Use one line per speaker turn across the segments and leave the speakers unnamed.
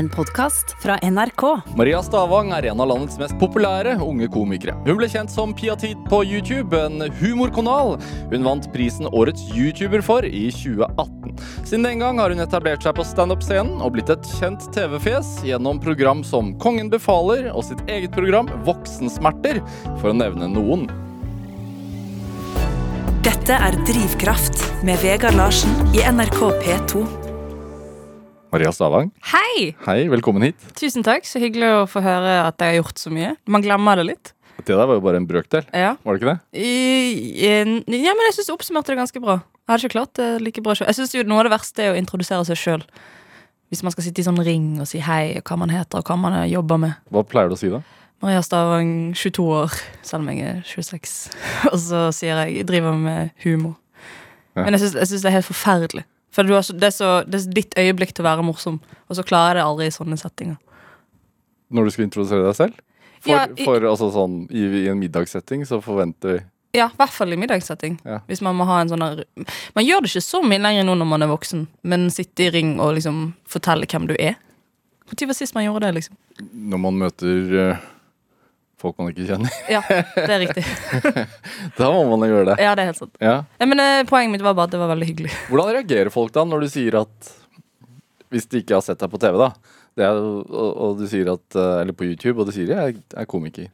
En podkast fra NRK.
Maria Stavang er en av landets mest populære unge komikere. Hun ble kjent som Piatit på YouTube, en humorkanal hun vant prisen Årets YouTuber for i 2018. Siden den gang har hun etablert seg på standup-scenen og blitt et kjent TV-fjes gjennom program som Kongen befaler og sitt eget program Voksensmerter, for å nevne noen.
Dette er Drivkraft med Vegard Larsen i NRK P2.
Maria Stavang,
Hei!
hei, velkommen hit.
Tusen takk. Så hyggelig å få høre at jeg har gjort så mye. Man glemmer det litt.
Det der var jo bare en brøkdel,
Ja,
var det ikke det?
I, ja men jeg syns du oppsummerte det ganske bra. Jeg hadde ikke klart det like bra selv. Jeg synes jo Noe av det verste er å introdusere seg sjøl. Hvis man skal sitte i sånn ring og si hei, og hva man heter og hva man jobber med.
Hva pleier du å si da?
Maria Stavang, 22 år, selv om jeg er 26. Og så sier jeg jeg driver med humor.
Ja.
Men jeg syns, det er helt forferdelig. For du har så, det, er så, det er ditt øyeblikk til å være morsom, og så klarer jeg det aldri i sånne settinger.
Når du skal introdusere deg selv? For,
Ja, i-
for altså sånn, i, i en middagssetting så forventer vi
Ja, i hvert fall i middagssetting.
Ja.
Hvis Man må ha en sånn her Man gjør det ikke så mye lenger nå når man er voksen, men sitte i ring og liksom fortelle hvem du er. Når var sist man gjorde det, liksom?
Når man møter eh, folk man ikke kjenner.
Ja, det er riktig.
da må man jo gjøre det.
Ja, det er helt sant.
Ja.
Men eh, Poenget mitt var bare at det var veldig hyggelig.
Hvordan reagerer folk da når du sier at Hvis de ikke har sett deg på TV, da. Det er, og, og du sier at eh, Eller på YouTube, og du sier jeg er komiker.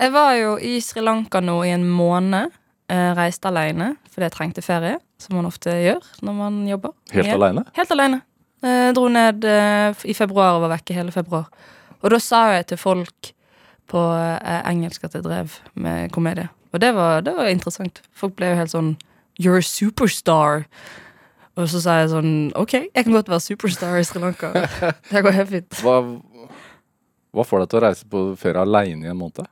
Jeg var jo i Sri Lanka nå i en måned. Eh, reiste alene fordi jeg trengte ferie, som man ofte gjør når man jobber.
Helt
jeg,
alene?
Helt alene. Eh, dro ned i februar og var vekke hele februar. Og da sa jeg til folk på eh, engelsk at jeg drev med komedie. Og det var, det var interessant. Folk ble jo helt sånn You're a superstar. Og så sa jeg sånn OK, jeg kan godt være superstar i Sri Lanka. Det går helt fint.
Hva, hva får deg til å reise på ferie aleine i en måned?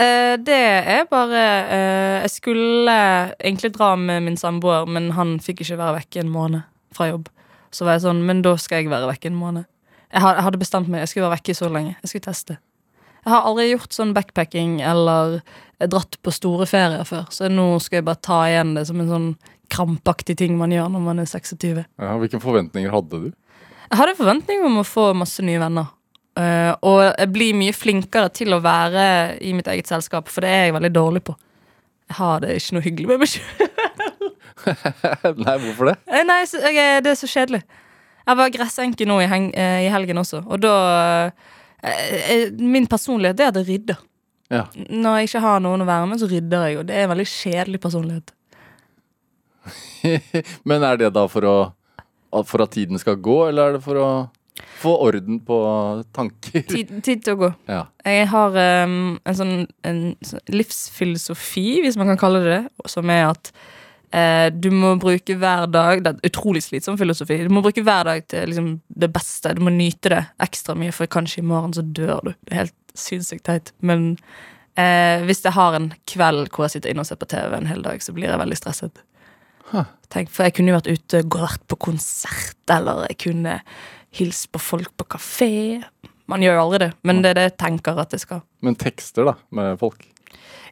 Eh, det er bare eh, Jeg skulle egentlig dra med min samboer, men han fikk ikke være vekke en måned fra jobb. Så var jeg sånn, men da skal jeg være vekke en måned. Jeg jeg hadde bestemt meg, jeg skulle være vekke så lenge. Jeg skulle teste. Jeg har aldri gjort sånn backpacking eller dratt på store ferier før, så nå skal jeg bare ta igjen det som en sånn krampaktig ting man gjør når man er 26.
Ja, hvilke forventninger hadde du?
Jeg hadde forventninger om å få masse nye venner. Uh, og jeg blir mye flinkere til å være i mitt eget selskap, for det er jeg veldig dårlig på. Jeg har det ikke noe hyggelig med meg sjøl.
Nei, hvorfor det?
Nei, så, jeg, det er så kjedelig. Jeg var gressenke nå i, heng, eh, i helgen også, og da eh, eh, Min personlighet er at jeg rydder.
Ja.
Når jeg ikke har noen å være med, så rydder jeg, jo. det er en veldig kjedelig personlighet.
Men er det da for å For at tiden skal gå, eller er det for å få orden på tanker?
Tid, tid til å gå.
Ja.
Jeg har um, en sånn en livsfilosofi, hvis man kan kalle det det, som er at eh, du må bruke hver dag Det er utrolig slitsom filosofi. Du må bruke hver dag til liksom, det beste. Du må nyte det ekstra mye, for kanskje i morgen så dør du. Det er helt sinnssykt teit. Men eh, hvis jeg har en kveld hvor jeg sitter inne og ser på TV en hel dag, så blir jeg veldig stresset. Tenk, for jeg kunne jo vært ute og vært på konsert, eller jeg kunne hilst på folk på kafé. Man gjør jo aldri det, men det er det jeg tenker at jeg skal.
Men tekster, da, med folk?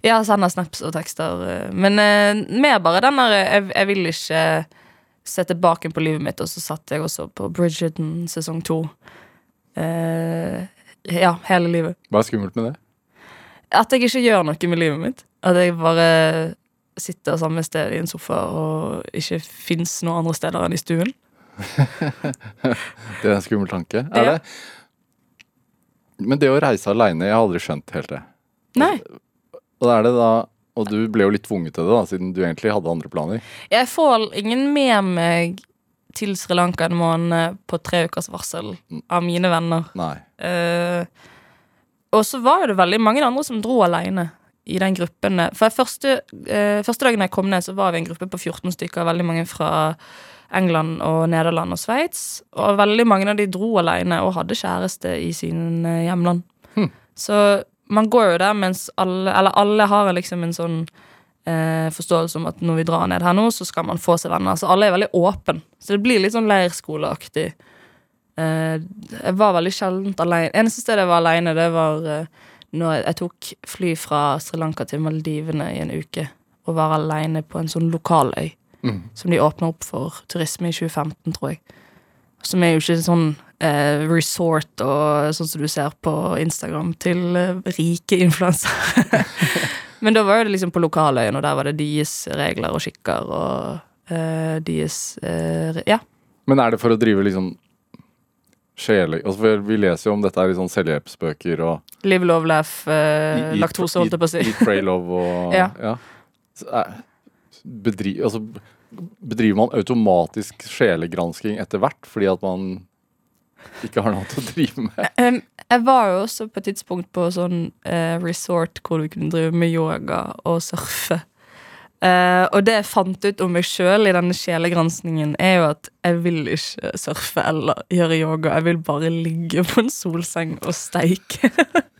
Ja, sender snaps og tekster. eh, Men eh, mer bare den der eh, jeg, jeg vil ikke se tilbake på livet mitt, og så satt jeg også på Bridgerton sesong to. Eh, ja, hele livet.
Hva er skummelt med det?
At jeg ikke gjør noe med livet mitt. At jeg bare sitter samme sted i en sofa og ikke fins noen andre steder enn i stuen.
Det er en skummel tanke. Er
Ja.
det? Men det å reise aleine, jeg har aldri skjønt helt det.
Nei.
Og er det da Og du ble jo litt tvunget til det, da, siden du egentlig hadde andre planer.
Jeg får ingen med meg til Sri Lanka en måned på tre ukers varsel av mine venner.
Nei.
Uh, og så var det veldig mange andre som dro alene i den gruppen. For første, uh, første dagen jeg kom ned, så var vi en gruppe på 14 stykker. Veldig mange fra England og Nederland og Sveits. Og veldig mange av de dro alene og hadde kjæreste i sin hjemland. hjemland. Så man går jo der mens alle Eller alle har liksom en sånn eh, forståelse om at når vi drar ned her nå, så skal man få seg venner. Så alle er veldig åpen. Så det blir litt sånn leirskoleaktig. Eh, jeg var veldig sjeldent alene. Eneste stedet jeg var alene, det var eh, når jeg, tok fly fra Sri Lanka til Maldivene i en uke. Og var alene på en sånn lokal øy.
Mm.
Som de åpna opp for turisme i 2015, tror jeg. Som er jo ikke sånn eh, resort og sånn som du ser på Instagram til eh, rike influensere. Men da var det liksom på lokaløyene, og der var det deres regler og skikker og eh, deres eh, Ja.
Men er det for å drive liksom sjele... Altså, for vi leser jo om dette her i sånn selvhjelpsbøker og
Live, love, laugh, eh,
Eat-
laktose, holdt jeg på å si.
Eat, pray, love og
Ja.
Så, eh, bedri, altså, bedriver man automatisk sjelegransking etter hvert fordi at man ikke har noe annet å drive med?
Um, jeg var jo også på et tidspunkt på sånn uh, resort hvor du kunne drive med yoga og surfe. Uh, og det jeg fant ut om meg sjøl i denne sjelegranskningen, er jo at jeg vil ikke surfe eller gjøre yoga. Jeg vil bare ligge på en solseng og steike.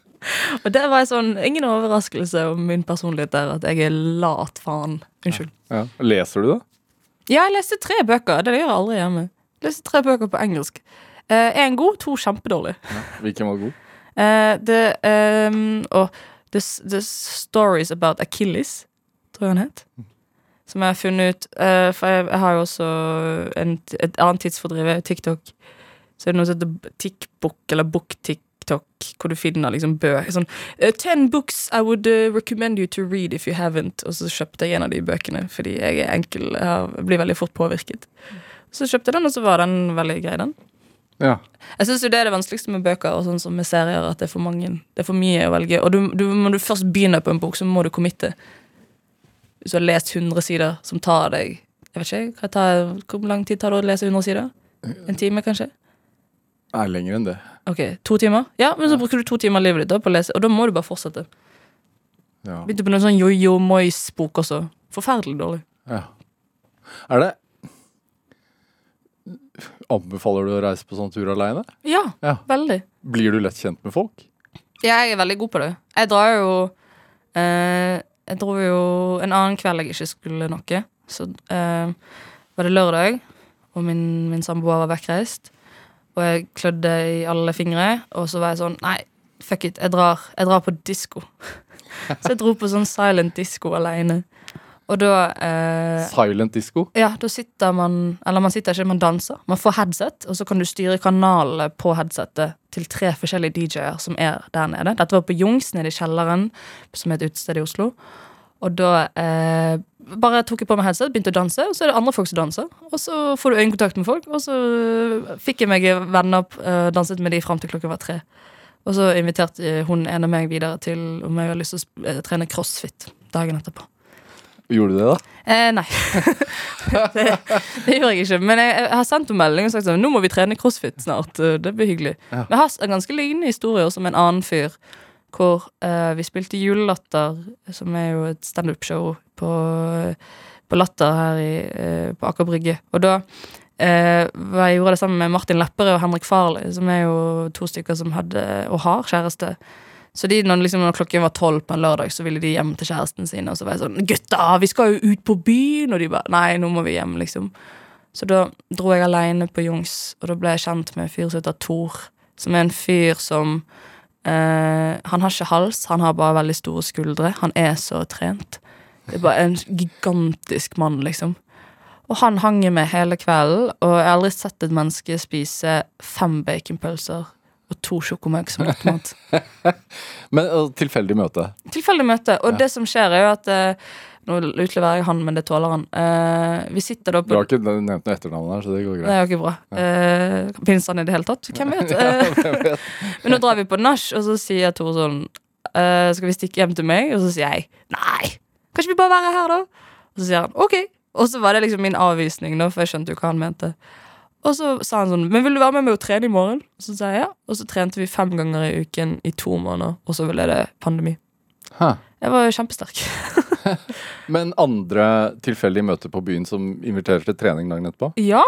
og det var sånn ingen overraskelse om min personlighet der, at jeg er lat faen. Unnskyld.
Ja. Leser du det?
Ja, jeg leste tre bøker. Det gjør jeg aldri hjemme. Jeg leste tre bøker på engelsk. Én god, to kjempedårlig.
Hvilken var god?
Eh, det um, oh, the, the Stories About Achilles, tror jeg han het. Som jeg har funnet ut eh, For jeg, jeg har jo også en, et annet tidsfordriv, TikTok. Så er det noe som heter TikBok, eller BookTikTok, hvor du finner liksom bøker sånn eh, Ten books I would eh, recommend you to read if you haven't. Og så kjøpte jeg en av de bøkene fordi jeg er enkel. Jeg blir veldig fort påvirket. Så kjøpte jeg den, og så var den veldig grei, den.
Ja.
Jeg synes jo det er det vanskeligste med bøker og sånn som med serier, at det er for mange. Det er for mye å velge. Og du, du, når du først begynner på en bok, så må du committe. Hvis du har lest 100 sider, som tar deg Jeg vet ikke, tar, Hvor lang tid tar det å lese 100 sider? En time, kanskje?
Nei, lenger enn det.
Ok, To timer? Ja, men så bruker du to timer av livet ditt da på å lese, og da må du bare fortsette.
Ja.
Begynte på noen sånn Jojo Moyes-bok også. Forferdelig dårlig.
ja. Er det Anbefaler du å reise på sånn tur aleine?
Ja,
Ja.
veldig.
Blir du lett kjent med folk?
Ja, jeg er veldig god på det. Jeg drar jo eh, Jeg dro jo en annen kveld jeg ikke skulle noe. Så eh, var det lørdag, og min, min samboer var vekkreist. Og jeg klødde i alle fingre, og så var jeg sånn Nei, fuck it, jeg drar, jeg drar på disko. så jeg dro på sånn silent disco aleine. Og da eh,
Silent disco?
ja, da sitter man Eller man sitter ikke, man danser. Man får headset, og så kan du styre kanalene på headsetet til tre forskjellige DJ-er som er der nede. Dette var på Jungs, nede i kjelleren, som er et utested i Oslo. Og da eh, bare tok jeg på meg headset, begynte å danse, og så er det andre folk som danser. Og så får du øyekontakt med folk, og så fikk jeg meg venner, eh, danset med de fram til klokken var tre. Og så inviterte hun ene meg videre til om jeg hadde lyst til å eh, trene crossfit dagen etterpå.
Gjorde du det, da?
Eh, nei. det, det gjorde jeg ikke. Men jeg, jeg har sendt henne melding og sagt sånn Nå må vi trene crossfit snart. eh, Det blir hyggelig.
Ja.
Men jeg har en ganske lignende historie også med en annen fyr. Hvor eh, vi spilte Julelatter, som er jo et standup-show på, på Latter her i, eh, på Aker Brygge. Og da eh, var jeg gjorde det sammen med Martin Lepperød og Henrik Farley, som er jo to stykker som hadde og har kjæreste. Så de, når, liksom, når klokken var tolv på en lørdag, så ville de hjem til kjæresten sin. Og så var jeg sånn 'Gutta, vi skal jo ut på byen!' Og de bare 'Nei, nå må vi hjem', liksom. Så da dro jeg aleine på Jungs, og da ble jeg kjent med en fyr som heter Tor. Som er en fyr som eh, Han har ikke hals, han har bare veldig store skuldre. Han er så trent. Det er bare en gigantisk mann, liksom. Og han hang med hele kvelden, og jeg har aldri sett et menneske spise fem baconpølser og to sjokomegg som nattmat.
Men uh, tilfeldig møte.
Tilfeldig møte. Og
Ja.
det som skjer, er jo at eh, Nå utleverer jeg han, men det tåler han. Uh, vi sitter da på Du
har ikke nevnt noe etternavn her, så det går
Det
greit.
er jo ikke bra. Uh, Fins han i det hele tatt? Hvem vet? Eh, men nå drar vi på nach, og så sier Tor sånn uh, Skal vi stikke hjem til meg? Og så sier jeg nei. Kan ikke vi bare være her, da? Og så sier han ok. Og så var det liksom min avvisning, da, for jeg skjønte jo hva han mente. Og så sa han sånn Men vil du være med meg og trene i morgen? Og så sa jeg ja. Og så trente vi fem ganger i uken i to måneder, og så ble det pandemi.
Hæ.
Jeg var kjempesterk.
Men andre tilfeldige møter på byen som inviterer til trening dagen etterpå?
Ja.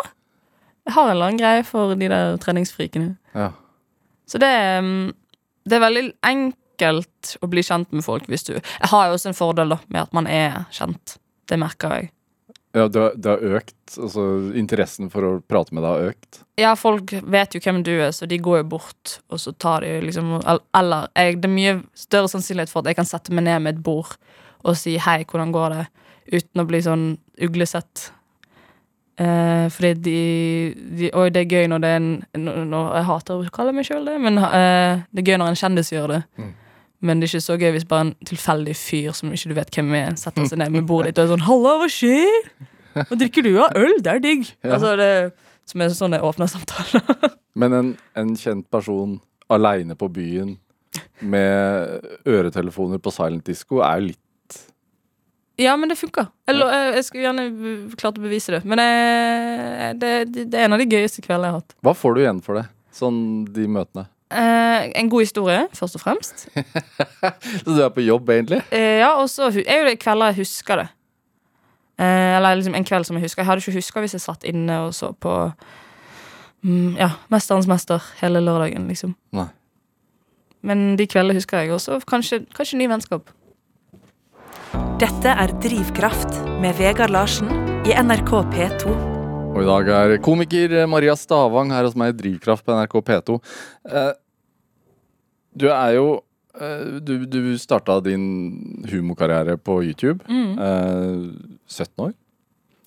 Jeg har en eller annen greie for de der treningsfrikene.
Ja.
Så det, mm, det er veldig enkelt å bli kjent med folk hvis du Jeg har jo også en fordel da med at man er kjent. Det merker jeg.
Ja, det har, det har økt. Altså, interessen for å prate med deg har økt.
Ja, folk vet jo hvem du er, så de går jo bort, og så tar de liksom Eller jeg, det er mye større sannsynlighet for at jeg kan sette meg ned med et bord og si 'hei, hvordan går det?' uten å bli sånn uglesett. Eh, fordi de, de Og det er gøy når det er en nå- nå, Jeg hater å kalle meg sjøl det, men eh, det er gøy når en kjendis gjør det.
Mm.
Men det er ikke så gøy hvis bare en tilfeldig fyr som ikke du vet hvem er, setter seg ned med bordet ditt og er sånn 'Halla, hva skjer?' Hva drikker du av? Øl? Det er digg.
Ja.
Altså, det, som er sånn åpne samtaler.
Men en, en kjent person aleine på byen med øretelefoner på silent disco er jo litt
ja, men det funker. Eller, jeg, jeg skulle gjerne klart å bevise det. Men jeg, det, det, det er en av de gøyeste kveldene jeg har hatt.
Hva får du igjen for det? Sånn de møtene.
Eh, en god historie, først og fremst.
Så du er på jobb, egentlig?
Eh, ja, og så er jo det kvelder jeg husker det. Eh, eller liksom en kveld som jeg husker. Jeg hadde ikke huska hvis jeg satt inne og så på mm, Ja, Mesterens mester hele lørdagen, liksom.
Nei.
Men de kveldene husker jeg, også. kanskje, kanskje ny vennskap.
Dette er Drivkraft med Vegard Larsen i NRK P2.
Og i dag er komiker Maria Stavang her hos meg i Drivkraft på NRK P2. Eh, du er jo eh, Du, du starta din humorkarriere på YouTube. Eh, 17 år?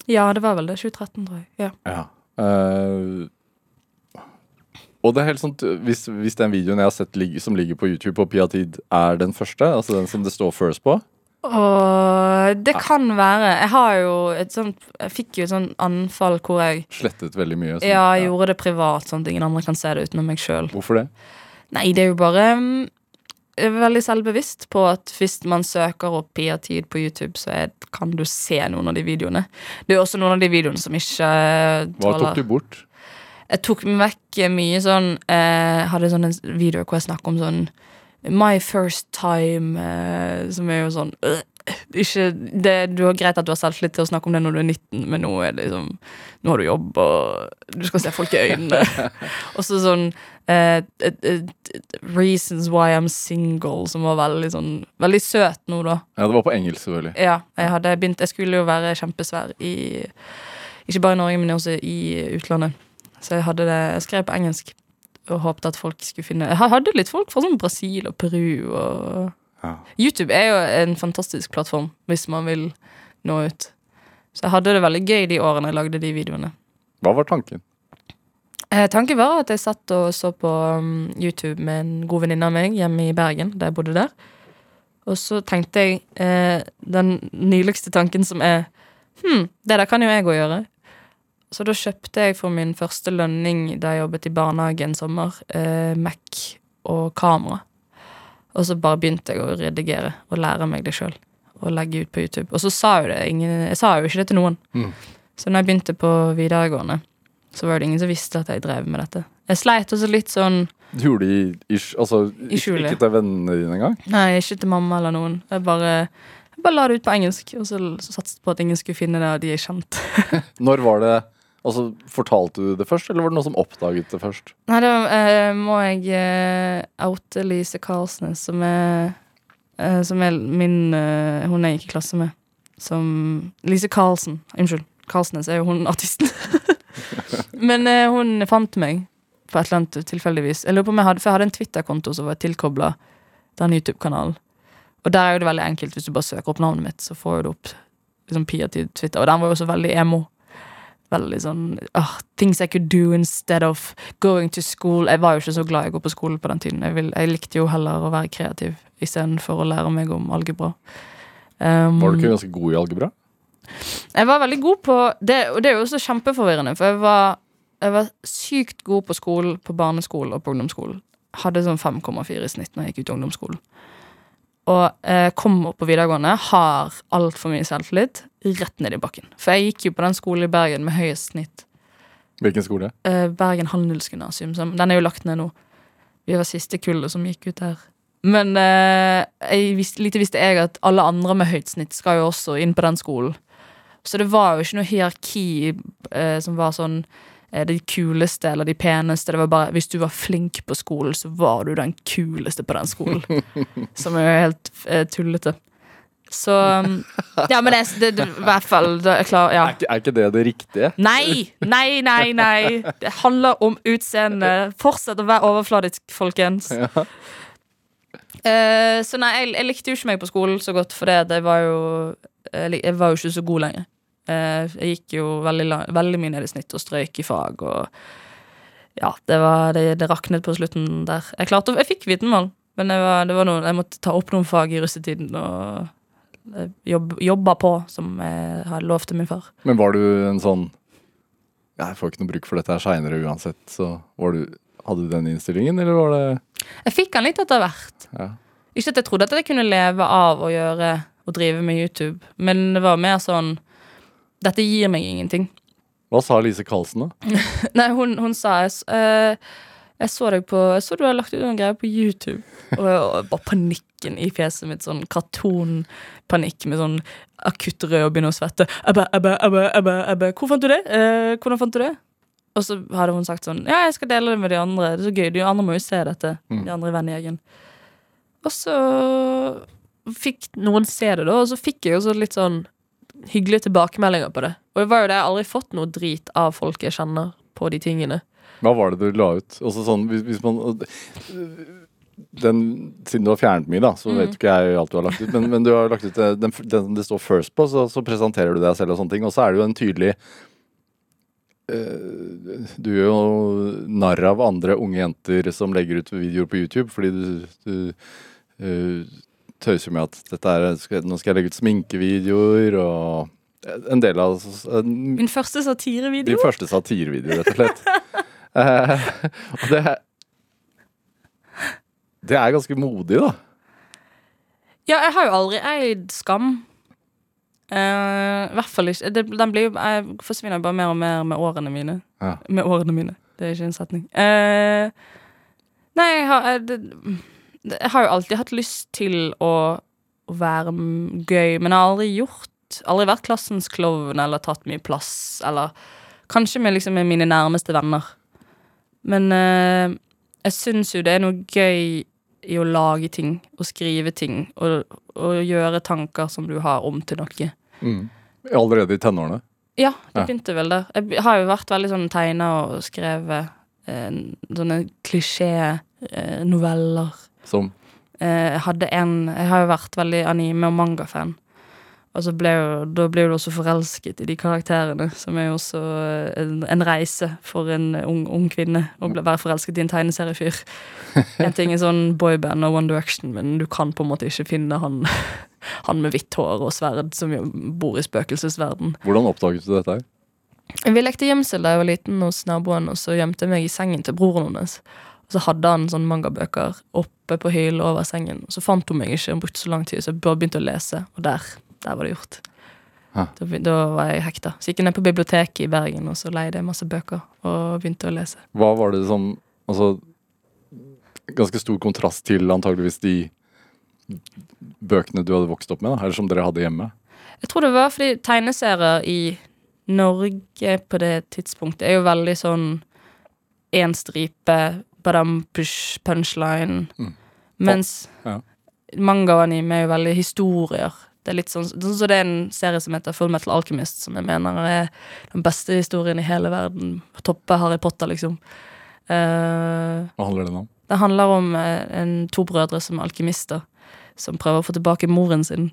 Ja, det var vel det. 2013, tror jeg. Ja.
Ja. Eh, og det er helt sånt, hvis, hvis den videoen jeg har sett som ligger på YouTube på Piatid, er den første, altså den som det står first på
Og det kan være. Jeg har jo et sånt Jeg fikk jo et sånt anfall hvor jeg
Slettet veldig mye. sånn.
ja, gjorde det privat, sånn at ingen andre kan se det utenom meg sjøl.
Hvorfor det?
Nei, det er jo bare mm, jeg er veldig selvbevisst på at hvis man søker opp Pia-tid på YouTube, så er, kan du se noen av de videoene. Det er også noen av de videoene som ikke tåler
Hva tok du bort?
Jeg tok vekk mye sånn Jeg Hadde sånn en video hvor jeg snakker om sånn My first time, eh, som er jo sånn øh, ikke, det, Du har greit at du har selvtillit til å snakke om det når du er 19, men nå er det liksom Nå har du jobb, og du skal se folk i øynene. og så sånn eh, Reasons why I'm single, som var veldig sånn Veldig søt nå, da.
Ja, Det var på engelsk, selvfølgelig.
Ja, jeg hadde begynt Jeg skulle jo være kjempesvær i Ikke bare i Norge, men også i utlandet. Så jeg hadde det Jeg skrev på engelsk og håpet at folk skulle finne Jeg hadde litt folk fra sånn Brasil og Peru og
Ja.
YouTube er jo en fantastisk plattform hvis man vil nå ut. Så jeg hadde det veldig gøy de årene jeg lagde de videoene.
Hva var tanken?
Eh, tanken var at jeg satt og så på um, YouTube med en god venninne av meg hjemme i Bergen, da jeg bodde der. Og så tenkte jeg eh, den nyligste tanken som er Hm, det der kan jo jeg òg gjøre. Så da kjøpte jeg for min første lønning da jeg jobbet i barnehage en sommer, eh, Mac og kamera. Og så bare begynte jeg å redigere og lære meg det sjøl. Og legge ut på YouTube. Og så sa jo det ingen Jeg sa jo ikke det til noen.
Mm.
Så når jeg begynte på videregående, så var det ingen som visste at jeg drev med dette. Jeg sleit også litt sånn
Du gjorde det i, altså,
I
ikke,
skjulet.
ikke til vennene dine engang?
Nei, ikke til mamma eller noen. Jeg bare, jeg bare la det ut på engelsk, og så, så satset på at ingen skulle finne det, og de jeg kjente.
Når var det Altså, Fortalte du det først, eller var det noen som oppdaget det først?
Nei, da eh, må jeg eh, oute Lise Karlsnes, som er eh, Som er min eh, Hun jeg gikk i klasse med. Som Lise Karlsen. Unnskyld. Karlsnes er jo hun artisten. Men eh, hun fant meg på et eller annet tilfeldigvis. Jeg lurer på om jeg hadde, For jeg hadde en Twitter-konto som var tilkobla den YouTube-kanalen. Og der er jo det veldig enkelt. Hvis du bare søker opp navnet mitt, så får du opp liksom Pia til Twitter. Og den var jo også veldig emo. Veldig sånn oh, Things I could do instead of going to school. Jeg var jo ikke så glad i å gå på skole på den tiden. Jeg, vil, jeg likte jo heller å være kreativ istedenfor å lære meg om algebra. Um,
Var du ikke ganske god i algebra?
jeg var veldig god på det, og det er jo også kjempeforvirrende, for jeg var, jeg var sykt god på skolen, på barneskolen og på ungdomsskolen. Hadde sånn 5,4 i snitt når jeg gikk ut ungdomsskolen. Og eh, kom opp på videregående, har altfor mye selvtillit, rett ned i bakken. For jeg gikk jo på den skolen i Bergen med høyest snitt.
Hvilken skole?
Eh, Bergen Handelsgymnasium. Den er jo lagt ned nå. Vi var siste kullet som gikk ut der. Men eh, jeg visste, lite visste jeg at alle andre med høyt snitt skal jo også inn på den skolen. Så det var jo ikke noe hierarki eh, som var sånn eh, de kuleste eller de peneste. Det var bare Hvis du var flink på skolen, så var du den kuleste på den skolen. som er jo helt eh, tullete. Så um, Ja, men det, det, det, i hvert fall det, jeg klar, ja.
Er, ikke, er ikke det det riktige?
Nei, nei, nei, nei. Det handler om utseende. Fortsett å være overfladisk, folkens. Eh, så nei, jeg, jeg likte jo ikke meg på skolen så godt, for det, det var jo jeg, jeg var jo ikke så god lenger. Uh, jeg gikk jo veldig, lang, veldig mye ned i snitt og strøyk i fag, og ja, det, var, det, det raknet på slutten der. Jeg klarte, jeg fikk vitnemål, men det var, det var noe, jeg måtte ta opp noen fag i russetiden og jobb, jobba på, som jeg hadde lovt til min far.
Men var du en sånn Jeg får ikke noe bruk for dette her seinere uansett, så var du Hadde du den innstillingen, eller var det
Jeg fikk den litt etter hvert.
ja.
Ikke at jeg trodde at jeg kunne leve av å gjøre og drive med YouTube, men det var mer sånn Dette gir meg ingenting.
Hva sa Lise Karlsen, da?
Nei, hun, hun sa eh, jeg så deg på Jeg så du har lagt ut noen greier på YouTube. Og, og bare panikken i fjeset mitt. Sånn kartonpanikk med sånn akutt rød og begynne å svette. Abba, abba, abba, abba, abba. Hvor fant du det? Eh, hvordan fant du det? Og så hadde hun sagt sånn Ja, jeg skal dele det med de andre. Det er så gøy. De andre må jo se dette.
Mm.
De andre i vennegjengen. Og så fikk noen se det, da, og så fikk jeg jo så litt sånn hyggelige tilbakemeldinger på det. Og det var jo det, jeg har aldri fått noe drit av folk jeg kjenner på de tingene.
Hva var det du la ut? Også sånn, hvis, hvis man den, Siden du har fjernet mye, da, så
Mm.
vet ikke jeg alt du har lagt ut. Men, men du har lagt ut eh, den, den det står first på, så, så presenterer du deg selv og sånne ting. Og så er det jo en tydelig uh, Du gjør jo narr av andre unge jenter som legger ut videoer på YouTube, fordi du, du uh, tøyser med at er, nå skal jeg legge ut sminkevideoer og en del av en,
Min første satirevideo.
din første satirevideo, rett og slett. Eh, og det Det er ganske modig, da.
Ja, jeg har jo aldri eid skam. Eh, I hvert fall ikke. Det, den blir jo Jeg forsvinner bare mer og mer med årene mine.
Ja.
Med årene mine. Det er ikke en setning. Eh, nei, jeg har jeg, det, det- jeg har jo alltid hatt lyst til å, å være gøy, men jeg har aldri gjort Aldri vært klassens klovn eller tatt mye plass, eller kanskje med, liksom, med mine nærmeste venner. Men eh, jeg syns jo det er noe gøy i å lage ting og skrive ting og, og gjøre tanker som du har om til noe.
Mm. Allerede i tenårene.
Ja, det begynte vel der. Jeg har jo vært veldig sånn tegna og skrevet eh, sånne klisjé-noveller.
Som
Eh, jeg hadde en Jeg har jo vært veldig anime- og mangafan. Og så ble jo, da blir du også forelsket i de karakterene, som er jo også eh, en, en reise for en ung, ung kvinne å være forelsket i en tegneseriefyr. En ting er sånn boyband og One Direction, men du kan på en måte ikke finne han, han med hvitt hår og sverd som bor i spøkelsesverden.
Hvordan oppdaget du dette her?
Vi lekte gjemsel da jeg var liten hos naboen, og så gjemte jeg meg i sengen til broren hennes. Og så hadde han sånne mangabøker oppe på hyllen over sengen. Og så fant hun meg ikke, hun brukte så lang tid, så jeg bare begynte å lese, og der, der var det gjort. Da, da var jeg hekta. Så gikk jeg ned på biblioteket i Bergen, og så leide jeg masse bøker, og begynte å lese.
Hva var det som Altså, ganske stor kontrast til antageligvis de bøkene du hadde vokst opp med, da, eller som dere hadde hjemme.
Jeg tror det var fordi tegneserier i Norge på det tidspunktet er jo veldig sånn én stripe, badam, push, punchline.
Mm.
Mens
Ja.
manga og anime er jo veldig historier. Det er litt sånn, sånn så det er en serie som heter Full Metal Alchemist, som jeg mener er den beste historien i hele verden. Toppe Harry Potter, liksom. Uh,
Hva handler den om?
det handler om eh, en, to brødre som er alkymister, som prøver å få tilbake moren sin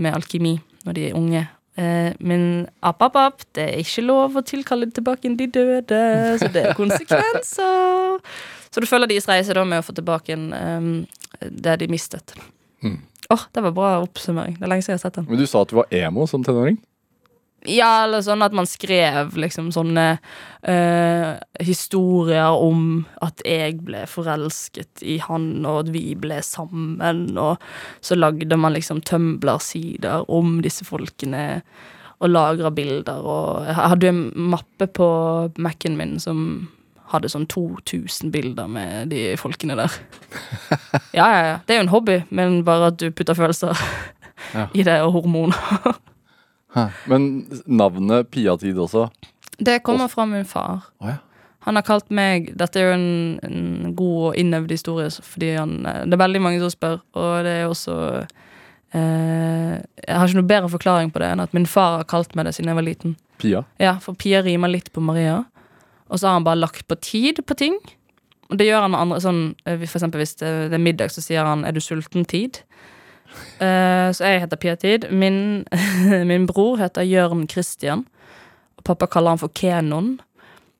med alkymi når de er unge. Uh, men app, app, app, det er ikke lov å tilkalle tilbake de døde, så det er konsekvenser. Så du følger deres reise da med å få tilbake en, um, det de mistet. Åh,
Hmm.
det var bra oppsummering. Det er lenge siden jeg har sett den.
Men du sa at du var emo som tenåring?
Ja, eller sånn at man skrev liksom sånne uh, historier om at jeg ble forelsket i han, og at vi ble sammen, og så lagde man liksom Tumbler-sider om disse folkene, og lagra bilder, og jeg hadde jo en mappe på Mac-en min som hadde sånn 2000 bilder med de folkene der. Ja, ja, ja. Det er jo en hobby, men bare at du putter følelser
Ja.
i det, og hormoner.
Men navnet Piatid også?
Det kommer fra min far.
Oh, ja.
Han har kalt meg Dette er jo en, en god og innøvd historie, fordi han eh, Det er veldig mange som spør, og det er også eh, Jeg har ikke noe bedre forklaring på det enn at min far har kalt meg det siden jeg var liten.
Pia?
Ja, For Pia rimer litt på Maria, og så har han bare lagt på tid på ting. Og det gjør han med andre sånn eh, For eksempel hvis det, er middag, så sier han 'er du sulten?' tid. Eh, så jeg heter Pia Tid. Min, min bror heter Jørn Christian. Og pappa kaller han for Kenon.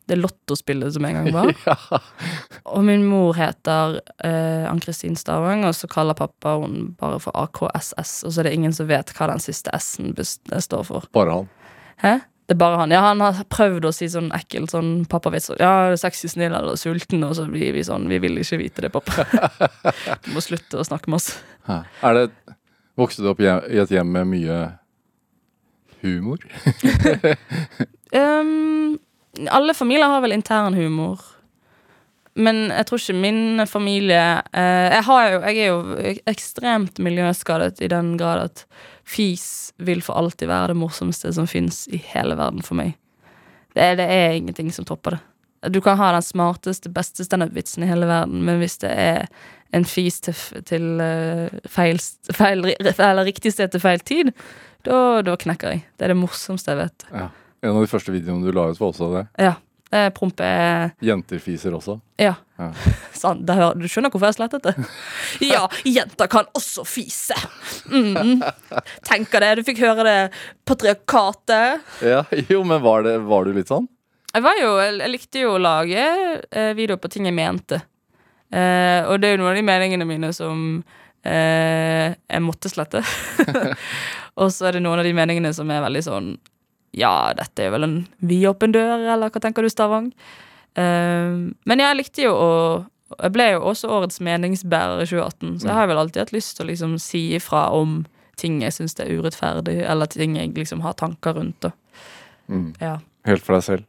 Det lottospillet som en gang var.
Ja.
Og min mor heter uh, Ann-Kristin Stavang, og så kaller pappa hun bare for AKSS. Og så er det ingen som vet hva den siste S-en står for.
Bare han.
Hæ? Det er bare han. Ja, han har prøvd å si sånn ekkel sånn pappavits. Ja, sexy, snill eller sulten? Og så blir vi sånn Vi vil ikke vite det, pappa. Du må slutte å snakke med oss.
Er det Vokste du opp i et hjem med mye humor?
um, alle familier har vel intern humor. Men jeg tror ikke min familie uh, jeg, har jo, jeg er jo ekstremt miljøskadet i den grad at fis vil for alltid være det morsomste som fins i hele verden for meg. Det er, det er ingenting som topper det. Du kan ha den smarteste, beste standup-vitsen i hele verden, men hvis det er en fis til, til eh, feil, feil, eller riktig sted til feil tid, da, da knekker jeg. Det er det morsomste jeg vet.
Ja. En av de første videoene du la ut, var også det.
Ja. Eh, Promp er
Jenter fiser også.
Ja.
Ja.
Sånn, da du skjønner hvorfor jeg slettet det? Ja, jenter kan også fise. Mm. Tenker det. Du fikk høre det patriarkatet.
Ja, jo, men var, det, var du litt sånn?
Jeg, var jo, jeg likte jo å lage eh, videoer på ting jeg mente. Eh, og det er jo noen av de meningene mine som eh, jeg måtte slette. og så er det noen av de meningene som er veldig sånn Ja, dette er vel en vidåpen dør, eller hva tenker du, Stavang? Eh, men jeg likte jo å Jeg ble jo også årets meningsbærer i 2018, så jeg har vel alltid hatt lyst til å liksom si ifra om ting jeg syns er urettferdig, eller ting jeg liksom har tanker rundt.
Mm.
Ja.
Helt for deg selv.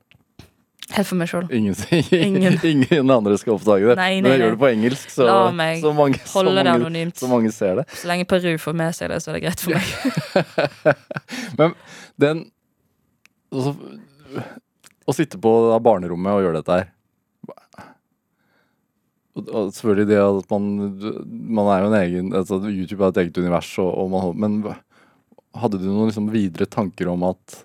Helt for meg sjøl.
Ingen,
Ingen.
ingen andre skal oppdage det.
Nei,
Men
nei,
jeg
nei.
gjør det på engelsk, så, så, mange, så, mange, så mange ser det.
Så lenge Peru får med seg det, så er det greit for meg.
Men den altså, Å sitte på barnerommet og gjøre dette her og, selvfølgelig det at man Man er jo en egen altså, YouTube er et eget univers, og, og man, men hadde du noen liksom, videre tanker om at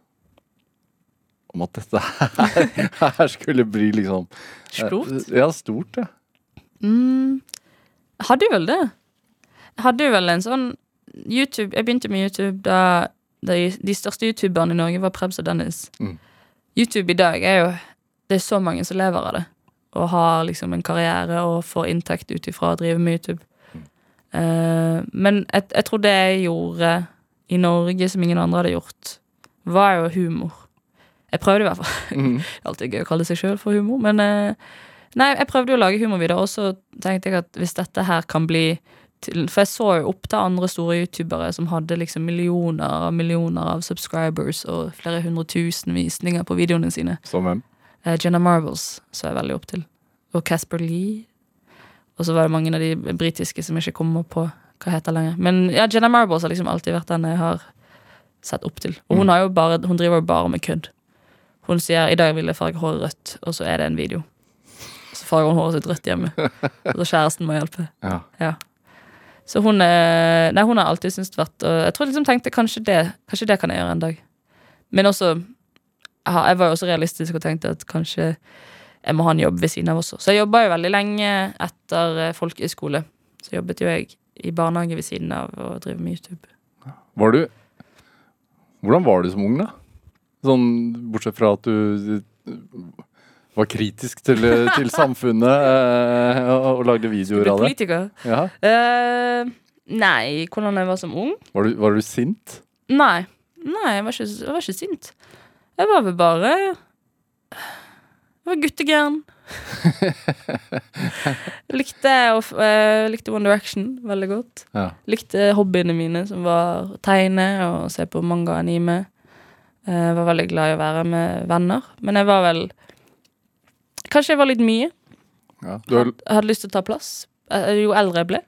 Om at dette her, her skulle bli liksom
Stort.
Ja, stort, ja.
Mm, hadde jo vel det. Hadde jo vel en sånn YouTube Jeg begynte med YouTube da de, de største youtuberne i Norge var Prebz og Dennis.
Mm.
YouTube i dag er jo Det er så mange som lever av det. Og har liksom en karriere og får inntekt ut ifra å drive med YouTube. Uh, men jeg, jeg tror det jeg gjorde i Norge som ingen andre hadde gjort, var jo humor. Jeg prøvde i hvert fall. Mm. Alltid gøy å kalle seg sjøl for humor, men uh, Nei, jeg prøvde jo å lage humorvideoer, og så tenkte jeg at hvis dette her kan bli til For jeg så jo opp til andre store youtubere som hadde liksom millioner og millioner av subscribers og flere hundre tusen visninger på videoene sine.
Som hvem?
Uh, Jenna Marbles så jeg veldig opp til. Og Casper Lee. Og så var det mange av de britiske som jeg ikke kommer på hva heter lenger. Men ja, Jenna Marbles har liksom alltid vært den jeg har sett opp til. Og hun, har jo bare, hun driver jo bare med kødd. Hun sier 'i dag vil jeg farge håret rødt', og så er det en video. Så farger hun håret sitt rødt hjemme. Og så kjæresten må hjelpe.
Ja.
Ja. Så hun, nei, hun har alltid syntes det vært Og jeg tror liksom tenkte kanskje det Kanskje det kan jeg gjøre en dag. Men også Jeg var jo også realistisk og tenkte at kanskje jeg må ha en jobb ved siden av også. Så jeg jobba jo veldig lenge etter eh, folkehøyskole. Så jobbet jo jeg i barnehage ved siden av og drive med YouTube.
Var du Hvordan var du som ung, da? Sånn bortsett fra at du var kritisk til, til samfunnet eh, og, og lagde videoer av det.
politiker.
Ja.
Uh, nei, hvordan jeg var som ung?
Var, du, var du sint?
Nei. Nei, jeg var ikke, jeg var ikke sint. Jeg var vel bare Jeg var guttegæren. likte, eh, likte One Direction veldig godt.
Ja.
Likte hobbyene mine, som var å tegne og se på manga og anime. Jeg var veldig glad i å være med venner. Men jeg var vel Kanskje jeg var litt mye.
Ja. Du, har,
Jeg hadde lyst til å ta plass. Eh, Jo eldre jeg ble.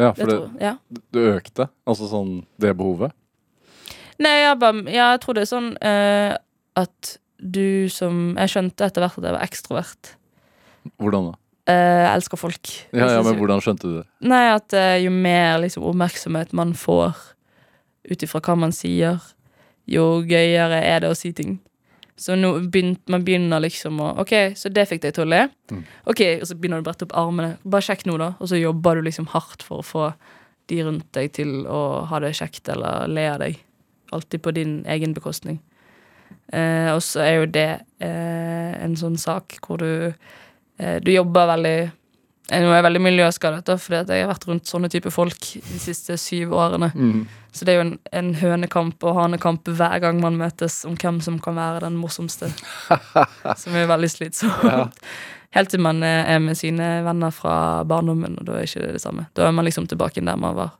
ja, for det,
ja.
du økte? Altså sånn det behovet?
Nei, jeg, bare, ja, jeg tror det er sånn uh, at du som Jeg skjønte etter hvert at jeg var ekstrovert.
Hvordan da?
Uh, jeg elsker folk.
Ja, ja, men hvordan skjønte du det?
Nei, at uh, jo mer liksom, oppmerksomhet man får ut ifra hva man sier, jo gøyere er det å si ting. Så begynt, man begynner liksom å OK, så det fikk deg til å le.
Mm.
OK, og så begynner du å brette opp armene. Bare sjekk nå, da. Og så jobber du liksom hardt for å få de rundt deg til å ha det kjekt eller le av deg. Alltid på din egen bekostning. Eh, og så er jo det eh, en sånn sak hvor du eh, Du jobber veldig Nå er jeg veldig miljøskadet, da, fordi jeg har vært rundt sånne type folk de siste syv årene.
Mm.
Så det er jo en, en hønekamp og hanekamp hver gang man møtes om hvem som kan være den morsomste. som er veldig slitsomt.
Ja.
Helt til man er med sine venner fra barndommen, og da er ikke det det samme. Da er man liksom tilbake der man var.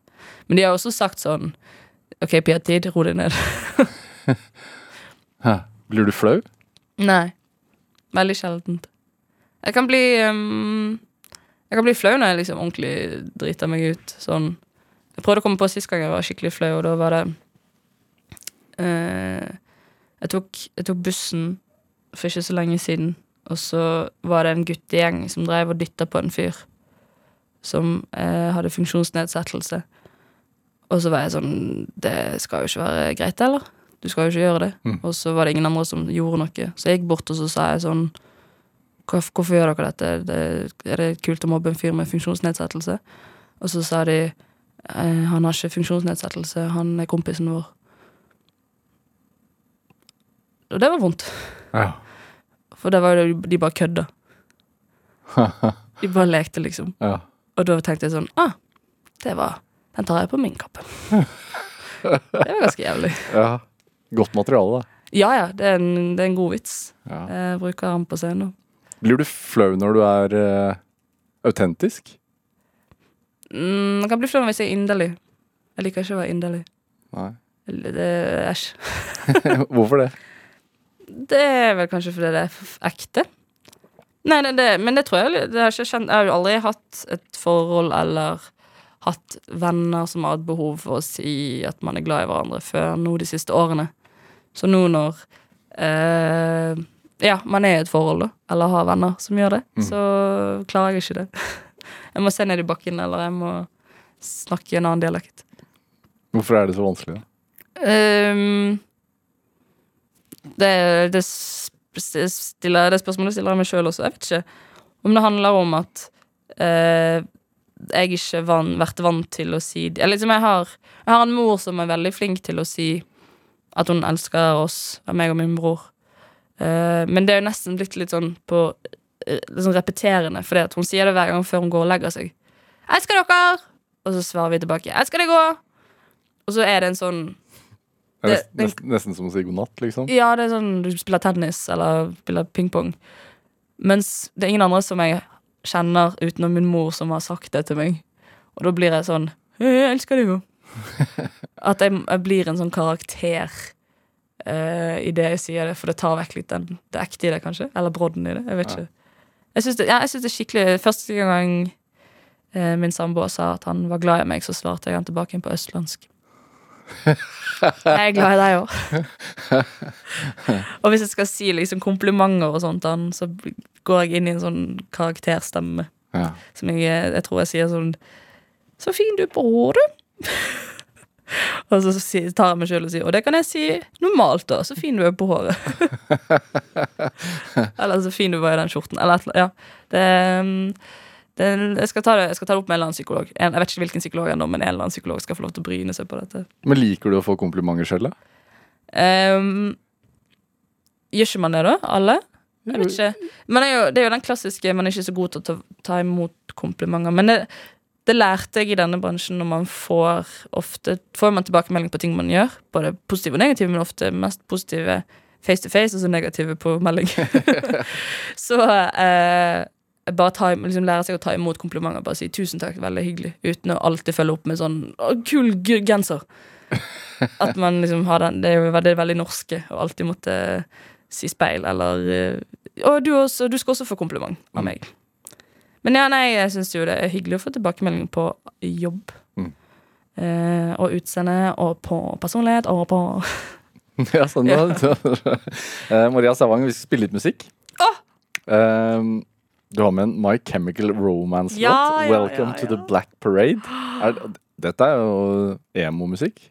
Men de har også sagt sånn OK, Pia-tid, ro deg ned.
Blir du flau?
Nei. Veldig sjeldent. Jeg kan bli ehm, Jeg kan bli flau når jeg liksom ordentlig driter meg ut. Sånn Jeg prøvde å komme på sist gang jeg var skikkelig flau, og da var det uh, jeg, tok, jeg tok bussen for ikke så lenge siden, og så var det en guttegjeng som drev og dytta på en fyr som uh, hadde funksjonsnedsettelse. Og så var jeg sånn Det skal jo ikke være greit, eller? Du skal jo ikke gjøre det.
Mm.
Og så var det ingen andre som gjorde noe. Så jeg gikk bort og så sa jeg sånn «Hvorf- Hvorfor gjør dere dette? Det, er det kult å mobbe en fyr med funksjonsnedsettelse? Og så sa de «Eh, han har ikke funksjonsnedsettelse, han er kompisen vår. Og det var vondt.
Ja.
For det var jo de bare kødda. De bare lekte, liksom.
ja.
Og da tenkte jeg sånn Ah, det var Den tar jeg på min kappe. det var ganske jævlig.
ja. Godt materiale, da.
Ja ja, det er en, det er en god vits.
Ja.
Jeg bruker han på scenen.
Blir du flau når du er uh, autentisk?
Mm, jeg kan bli flau hvis jeg er inderlig. Jeg liker ikke å være inderlig.
Nei.
Eller Det Æsj.
Hvorfor det?
Det er vel kanskje fordi det er ekte. Nei, det, det, men det tror jeg det har ikke kjent, Jeg har jo aldri hatt et forhold eller hatt venner som har hatt behov for å si at man er glad i hverandre, før nå de siste årene. Så nå når eh, Ja, man er i et forhold, da, eller har venner som gjør det,
Mm.
så klarer jeg ikke det. Jeg må se ned i bakken, eller jeg må snakke i en annen dialekt.
Hvorfor er det så vanskelig? da?
Um, det, det, stiller, det spørsmålet stiller jeg meg sjøl også. Jeg vet ikke om det handler om at uh, jeg ikke har vært vant til å si Eller liksom jeg har, jeg har en mor som er veldig flink til å si at hun elsker oss, meg og min bror. Eh, men det er jo nesten blitt litt sånn på liksom repeterende, for hun sier det hver gang før hun går og legger seg. Elsker dere!' Og så svarer vi tilbake elsker deg òg'. Og så er det en sånn
Det
Det-
nesten, nesten som å si god natt, liksom.
Ja, det er sånn du spiller tennis eller spiller pingpong. Mens det er ingen andre som jeg kjenner utenom min mor som har sagt det til meg. Og da blir jeg sånn Jeg elsker deg jo. At jeg, jeg blir en sånn karakter eh, i det jeg sier det, for det tar vekk litt den, det ekte i det, kanskje. Eller brodden i det. Jeg vet
Ja.
ikke. Jeg syns det, ja, det er skikkelig Første gang uh, min samboer sa at han var glad i meg, så svarte jeg han tilbake inn på østlandsk. Jeg er glad i deg òg. Og hvis jeg skal si liksom komplimenter og sånt, han, så går jeg inn i en sånn karakterstemme.
Ja.
Som jeg, jeg tror jeg sier sånn Så fin du er på håret. og så tar jeg meg sjøl og sier Og det kan jeg si normalt, da. Så fin du er på håret. eller så fin du var i den skjorten. Eller et eller Ja. Det, um, det, jeg, skal ta det, jeg skal ta det opp med en eller annen psykolog. En, jeg vet ikke hvilken psykolog ennå, men en eller annen psykolog skal få lov til å bryne seg på dette.
Men liker du å få komplimenter selv, da?
Um, gjør ikke man det, da? Alle? Jeg vet ikke. Men det er jo, det er jo den klassiske man er ikke så god til å ta, ta imot komplimenter. Men det, det lærte jeg i denne bransjen når man får ofte Får man tilbakemelding på ting man gjør, både positive og negative, men ofte mest positive face to face, og så negative på melding. så eh, bare ta, liksom lære seg å ta imot komplimenter. Bare si 'tusen takk, veldig hyggelig', uten å alltid følge opp med sånn «Å, 'kul genser'. At man liksom har den Det er det veldig, norske å alltid måtte si speil, eller eh, 'Å, du, også, du skal også få kompliment av meg'. Men ja, nei, jeg syns jo det er hyggelig å få tilbakemelding på jobb.
Mm.
Eh, og utseende, og på personlighet, og på
Ja, sånn da. Eh, Maria Stavang, vi skal spille litt musikk.
Åh!
Eh, du har med en My Chemical Romance-låt.
Ja, ja,
Welcome to the. Black Parade. Er, dette er jo emo-musikk.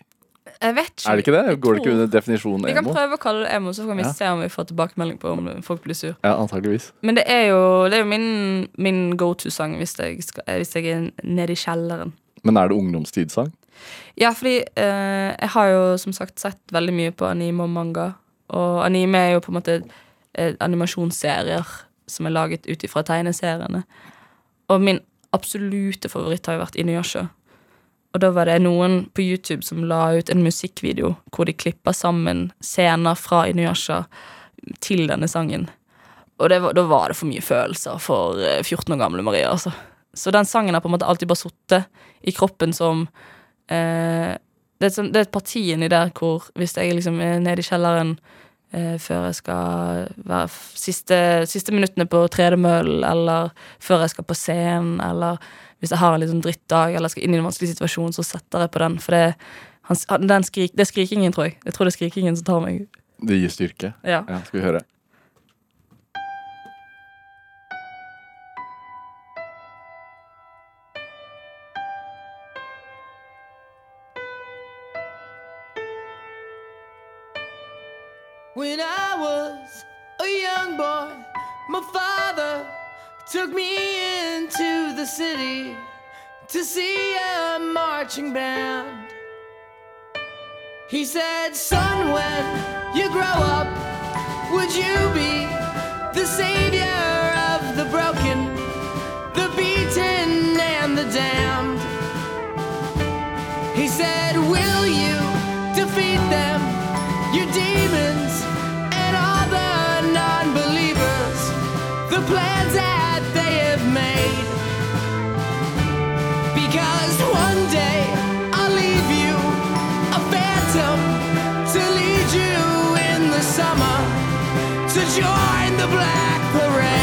Jeg vet ikke.
Er det ikke det? Går det ikke under definisjonen emo?
Vi kan prøve å kalle det emo, så kan vi
Ja.
se om vi får tilbakemelding på om folk blir sur.
Ja, antageligvis.
Men det er jo, det er jo min, min go to-sang hvis, hvis jeg er nede i kjelleren.
Men er det ungdomstidssang?
Ja, fordi eh, jeg har jo som sagt sett veldig mye på anime og manga. Og anime er jo på en måte eh, animasjonsserier som er laget ut ifra tegneseriene. Og min absolutte favoritt har jo vært Inuyasha. Og da var det noen på YouTube som la ut en musikkvideo hvor de klippa sammen scener fra Inuyasha til denne sangen. Og var, da var det for mye følelser for eh, 14 år gamle Maria, altså. Så den sangen har på en måte alltid bare sittet i kroppen som eh, det, er et det er et parti inni der hvor hvis jeg liksom er nede i kjelleren eh, før jeg skal være siste, siste minuttene på tredemøllen, eller før jeg skal på scenen, eller hvis jeg har en litt sånn drittdag eller skal inn i en vanskelig situasjon, så setter jeg på den. For det, han, den skrik, det er skrikingen, tror jeg. Jeg tror det er skrikingen som tar meg.
Det gir styrke.
Ja.
Ja, skal vi høre.
When I was a young boy, my father took me into the city to see a marching band. He said, Son, when you grow up, would you be the savior the black parade.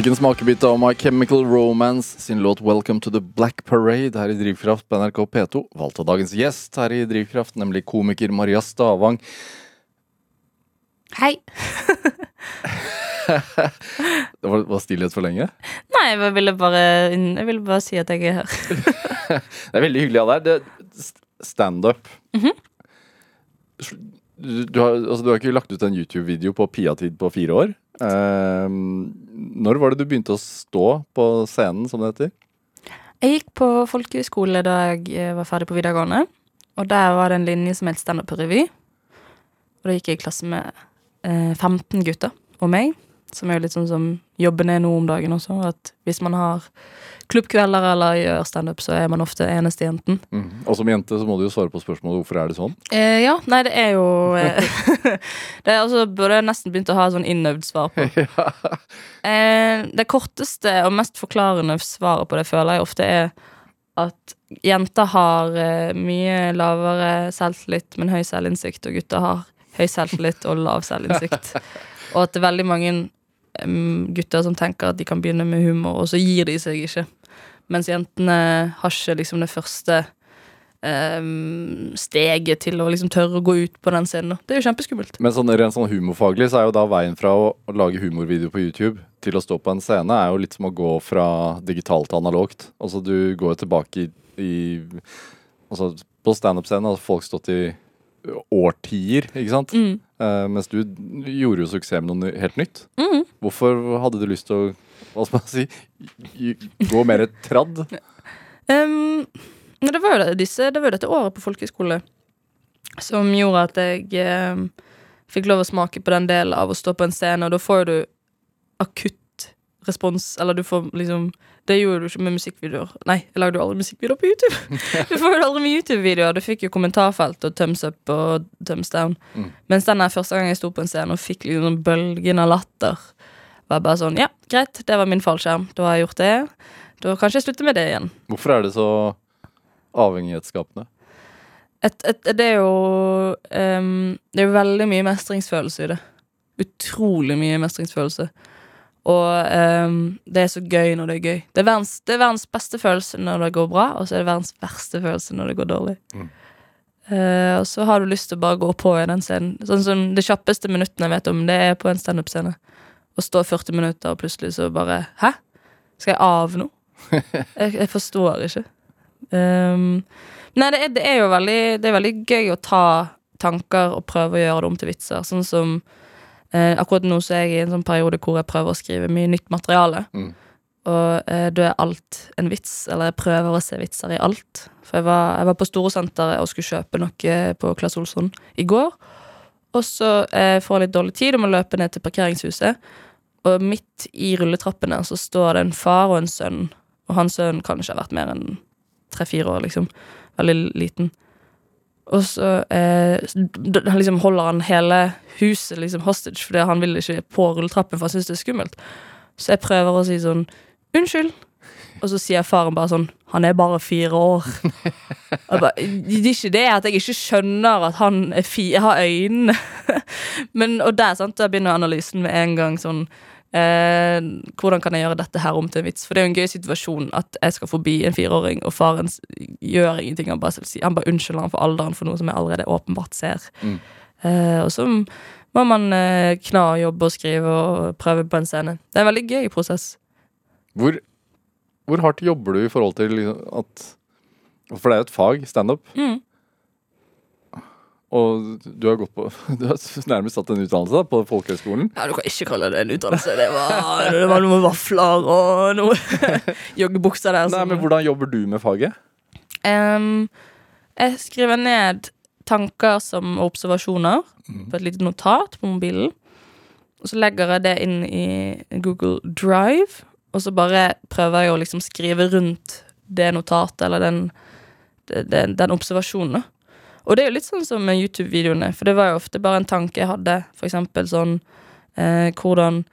Fikk en smakebit av My Chemical Romance sin låt 'Welcome to the Black Parade' her i Drivkraft på NRK P2. Valgt av dagens gjest her i Drivkraft, nemlig komiker Maria Stavang.
Hei!
Det var, var stillhet for lenge?
Nei, jeg ville bare, jeg ville bare si at jeg er her.
Det er veldig hyggelig av deg. Standup. Mm du, du, har, altså, du har ikke lagt ut en YouTube-video på Pia-tid på fire år. Eh, når var det du begynte å stå på scenen, som det heter?
Jeg gikk på folkehøyskole da jeg eh, var ferdig på videregående. Og der var det en linje som het standup på revy. Og da gikk jeg i klasse med eh, 15 gutter og meg. Som er jo litt sånn som jobben er nå om dagen også. At hvis man har klubbkvelder eller gjør standup, så er man ofte eneste jenten.
Og som jente så må du jo svare på spørsmålet hvorfor er det sånn.
Eh, ja, nei, det er jo eh, Det er altså, burde jeg nesten begynt å ha sånn innøvd svar på. Eh, det korteste og mest forklarende svaret på det føler jeg ofte er at jenter har eh, mye lavere selvtillit, men høy selvinnsikt, og gutter har høy selvtillit og lav selvinnsikt. og at det er veldig mange gutter som tenker at de kan begynne med humor, og så gir de seg ikke. Mens jentene har ikke liksom det første um, steget til å liksom tørre å gå ut på den scenen. Det er jo kjempeskummelt.
Men sånn, rent sånn humorfaglig så er jo da veien fra å, lage humorvideo på YouTube til å stå på en scene, er jo litt som å gå fra digitalt til analogt. Altså du går tilbake i, i Altså på standup-scenen har folk stått i årtier, ikke sant?
Mm.
Uh, mens du gjorde jo suksess med noe helt nytt.
Mm.
Hvorfor hadde du lyst til å hva skal man si, gå mer tradd?
Um, det var jo disse, det var jo dette året på folkehøyskole som gjorde at jeg um, fikk lov å smake på den delen av å stå på en scene, og da får du akutt respons, eller du får liksom Det gjorde du ikke med musikkvideoer. Nei, jeg lagde jo aldri musikkvideoer på YouTube. Du får jo aldri med YouTube-videoer. Du fikk jo kommentarfelt og thumbs up og thumbs down.
Mm.
Mens den første gang jeg sto på en scene og fikk liksom bølgen av latter, var bare sånn Ja, greit, det var min fallskjerm. Da har jeg gjort det. Da kanskje jeg slutter med det igjen.
Hvorfor er det så avhengighetsskapende?
et, et, det er jo um, Det er jo veldig mye mestringsfølelse i det. Utrolig mye mestringsfølelse. Og um, det er så gøy når det er gøy. Det er, verdens, det er verdens beste følelse når det går bra, og så er det verdens verste følelse når det går dårlig.
Mm.
Uh, og så har du lyst til å bare gå på i den scenen. Sånn som Det kjappeste minuttene jeg vet om, det er på en standup-scene. Å stå 40 minutter, og plutselig så bare Hæ? Skal jeg av nå? jeg, jeg forstår ikke. Um, Nei, det er, det er jo veldig, det er veldig gøy å ta tanker og prøve å gjøre det om til vitser. Sånn som eh, Akkurat nå så er jeg i en sånn periode hvor jeg prøver å skrive mye nytt materiale.
Mm.
Og eh, da er alt en vits, eller jeg prøver å se vitser i alt. For jeg var, jeg var på Storosenteret og skulle kjøpe noe på Claes Olsson i går. Og så eh, får jeg litt dårlig tid og må løpe ned til parkeringshuset. Og midt i rulletrappene så står det en far og en sønn. Og hans sønn kan ikke ha vært mer enn tre-fire år, liksom. Veldig liten. Og så eh, liksom holder han hele huset liksom hostage fordi han vil ikke på rulletrappen, for han syns det er skummelt. Så jeg prøver å si sånn Unnskyld. Og så sier faren bare sånn Han er bare fire år. Bare, det er ikke det at jeg ikke skjønner at han er fi, jeg har øynene. Men, og der sant, da begynner analysen med en gang sånn eh, Hvordan kan jeg gjøre dette her om til en vits? For det er jo en gøy situasjon at jeg skal forbi en fireåring, og faren gjør ingenting. Han bare, han bare unnskylder han for alderen for noe som jeg allerede åpenbart ser.
Mm.
Eh, og så må man eh, kna og jobbe og skrive og prøve på en scene. Det er en veldig gøy prosess.
Hvor, hvor hardt jobber du i forhold til liksom, at For det er jo et fag, standup.
Mm.
Og du har gått på Du har nærmest tatt en utdannelse da, på folkehøgskolen.
Ja, Du kan ikke kalle det en utdannelse. Det var, det var noen vafler og noe joggebukser der.
Nei, men Hvordan jobber du med faget?
Um, jeg skriver ned tanker som observasjoner
mm.
på et lite notat på mobilen. Og så legger jeg det inn i Google Drive, og så bare prøver jeg å liksom skrive rundt det notatet eller den, den, den observasjonen. da. Og det er jo litt sånn som med YouTube-videoene, for det var jo ofte bare en tanke jeg hadde. For eksempel sånn eh, hvordan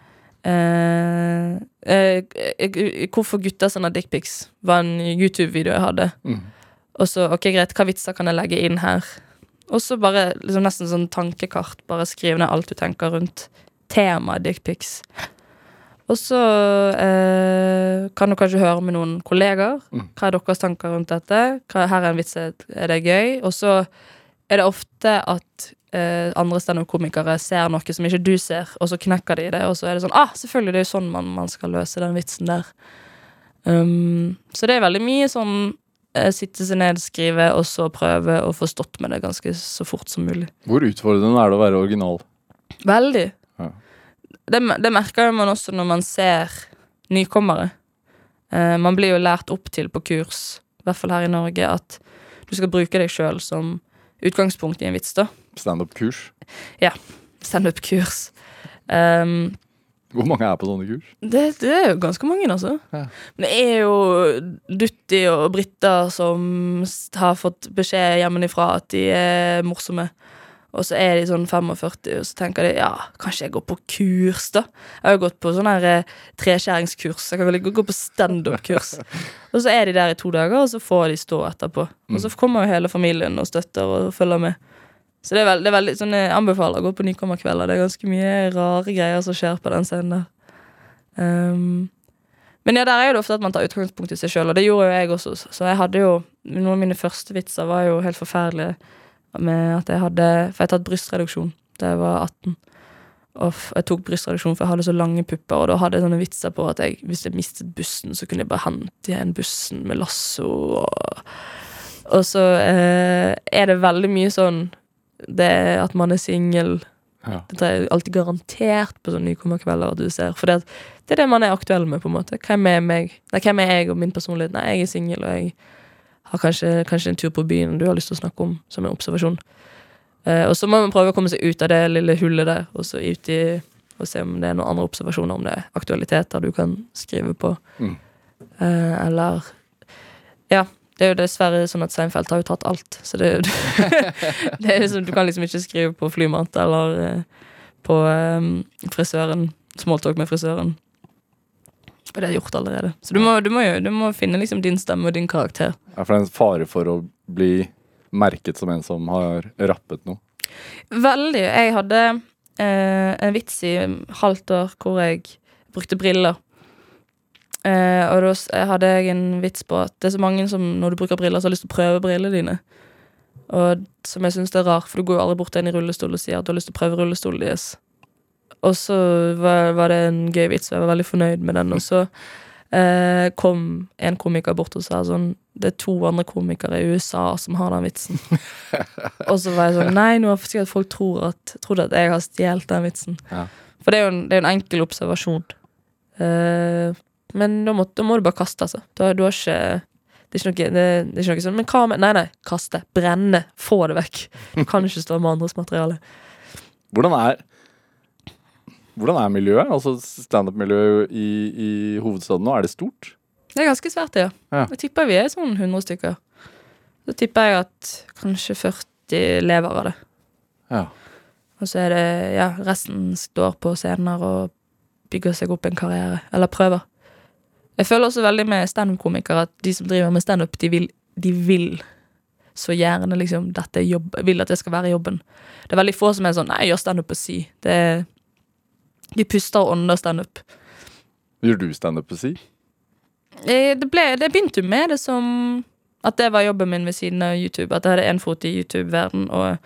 eh, eh, eh, Hvorfor gutter sender dickpics, var en YouTube-video jeg hadde.
Mm.
Og så, ok, greit, hva vitser kan jeg legge inn her? Og så bare liksom nesten sånn tankekart. Bare skriv ned alt du tenker rundt temaet dickpics. Og så eh, kan du kanskje høre med noen kolleger.
Mm.
Hva er deres tanker rundt dette? Hva, her er en vits, er det gøy? Og så er det ofte at eh, andre standup-komikere ser noe som ikke du ser, og så knekker de det, og så er det sånn Ah, selvfølgelig, det er jo sånn man, man skal løse den vitsen der. Um, så det er veldig mye sånn eh, sitte seg ned, skrive, og så prøve å få stått med det ganske så fort som mulig.
Hvor utfordrende er det å være original?
Veldig.
Ja.
Det, det merker man også når man ser nykommere. Eh, man blir jo lært opp til på kurs, i hvert fall her i Norge, at du skal bruke deg sjøl som utgangspunkt i en vits. da
Standup-kurs? Ja.
Standup-kurs. Um,
Hvor mange er på sånne kurs?
det, det er jo ganske mange, altså.
Ja.
Men det er jo Dutti og Britta som har fått beskjed hjemmefra at de er morsomme. Og så er de sånn 45, og så tenker de ja, kanskje jeg går på kurs, da. Jeg har jo gått på sånn her eh, treskjæringskurs. Jeg kan vel ikke gå på standup-kurs. og så er de der i to dager, og så får de stå etterpå. Og så kommer jo hele familien og støtter og følger med. Så det er, veld, det veldig sånn Jeg anbefaler å gå på nykommerkvelder. Det er ganske mye rare greier som skjer på den scenen der. Um, men ja, der er det ofte at man tar utgangspunkt i seg sjøl, og det gjorde jo jeg også. Så jeg hadde jo Noen av mine første vitser var jo helt forferdelige med at jeg hadde For jeg har tatt brystreduksjon da jeg var 18. Og jeg tok brystreduksjon for jeg hadde så lange pupper, og da hadde jeg sånne vitser på at jeg, hvis jeg mistet bussen, så kunne jeg bare hente igjen bussen med lasso. Og, og så eh, er det veldig mye sånn det at man er singel
Ja.
Det er alltid garantert på sånne nykommerkvelder at du ser. For det, det er det man er aktuell med, på en måte. Hvem er meg? Nei, hvem er jeg og min personlighet? Nei, jeg er singel, og jeg har kanskje, kanskje en tur på byen du har lyst til å snakke om, som en observasjon. Eh, og så må man prøve å komme seg ut av det lille hullet der, og så ut i og se om det er noen andre observasjoner, om det er aktualiteter du kan skrive på.
Mm.
Eh, eller Ja. Det er jo dessverre sånn at Seinfeld har jo tatt alt. Så det, det er liksom, du kan liksom ikke skrive på flymat eller eh, på eh, frisøren. Smalltalk med frisøren. Og det jeg gjort allerede. Så du må, du må, du må finne liksom din stemme og din karakter.
Ja, for det er en fare for å bli merket som en som har rappet noe.
Veldig. Jeg hadde eh, en vits i halvt år hvor jeg brukte briller. Eh, og da hadde jeg en vits på at det er så mange som når du bruker briller, så har lyst til å prøve brillene dine. Og som jeg syns er rart, for du går jo aldri bort til en i rullestol og sier at du har lyst til å prøve rullestolen deres. Og så var, var det en gøy vits, og jeg var veldig fornøyd med den. Og så eh, kom en komiker bort og sa sånn Det er to andre komikere i USA som har den vitsen. Og så var jeg sånn Nei, nå har sikkert folk tror at, trodde at jeg har stjålet den vitsen.
Ja.
For det er jo en, det er en enkel observasjon. Eh, men da må, da må du bare kaste, altså. Du har, du har ikke det er, ikke noe, det, det er ikke noe sånn Men hva med Nei, nei, kaste. Brenne. Få det vekk. Du kan ikke stå med andres materiale.
Hvordan er hvordan er miljøet? Altså Standup-miljøet i, i hovedstaden nå, er det stort?
Det er ganske svært, ja.
Ja.
Jeg tipper vi er sånn 100 stykker. Så tipper jeg at kanskje 40 lever av det.
Ja.
Og så er det Ja, resten står på scener og bygger seg opp en karriere. Eller prøver. Jeg føler også veldig med standup-komikere at de som driver med standup, de vil, de vil så gjerne liksom dette jobb, vil at det skal være jobben. Det er veldig få som er sånn Nei, jeg gjør standup på si. Det er De puster og ånder standup.
Gjør du standup på si?
Eh, Det, ble, det begynte jo med det som At det var jobben min ved siden av YouTube. At jeg hadde én fot i YouTube-verden og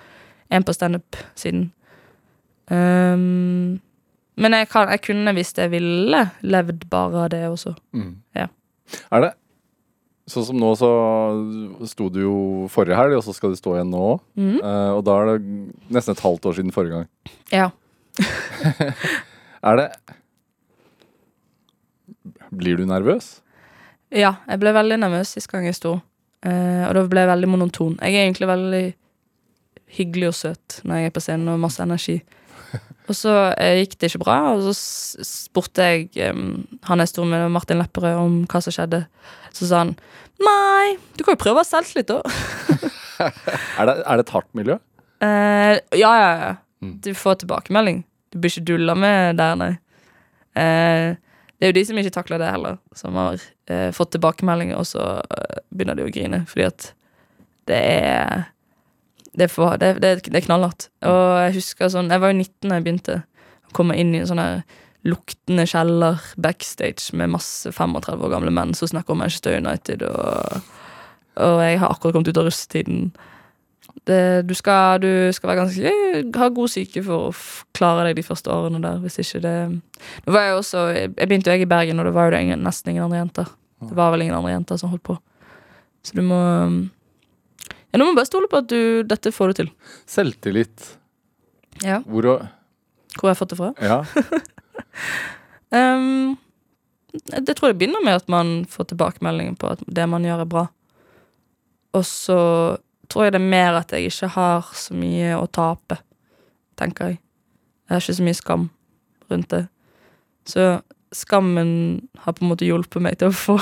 én på standup-siden. Um, men jeg, kan, jeg kunne, hvis jeg ville, levd bare av det også.
Mm.
Ja.
Er det Sånn som nå, så sto du jo forrige helg, og så skal du stå igjen nå Mm.
Uh,
og da er det nesten et halvt år siden forrige gang.
Ja.
Er det Blir du nervøs?
ja, jeg ble veldig nervøs sist gang jeg sto. Uh, og da ble jeg veldig monoton. Jeg er egentlig veldig hyggelig og søt når jeg er på scenen og har masse energi. Og så uh, gikk det ikke bra, og så spurte jeg um, han jeg sto med, Martin Lepperød, om hva som skjedde. Så sa han nei, du kan jo prøve å ha selvtillit, da.
Er det, er det et hardt miljø?
Uh, ja, ja, ja.
Mm.
Du får tilbakemelding. Du blir ikke dulla med der, nei. Eh, det er jo de som ikke takler det heller, som har eh, fått tilbakemeldinger, og så eh, begynner de å grine, fordi at det er Det er, for, er knallhardt. Og jeg husker sånn Jeg var jo 19 da jeg begynte å komme inn i en sånn her luktende kjeller backstage med masse 35 år gamle menn som snakker om Manchester United, og, og jeg har akkurat kommet ut av russetiden det, du, skal, du skal være ganske ha god syke for å klare deg de første årene der. Hvis ikke det Nå var jeg også Jeg begynte jo jeg i Bergen, og det var jo det ingen, nesten ingen andre jenter. Det var vel ingen andre jenter som holdt på. Så du må Ja, du må bare stole på at du Dette får du til.
Selvtillit.
Ja.
Hvor
har jeg fått det fra?
Ja.
Um, det tror jeg begynner med at man får tilbakemeldingen på at det man gjør, er bra. Og så tror jeg det er mer at jeg ikke har så mye å tape, tenker jeg. Jeg har ikke så mye skam rundt det. Så skammen har på en måte hjulpet meg til å få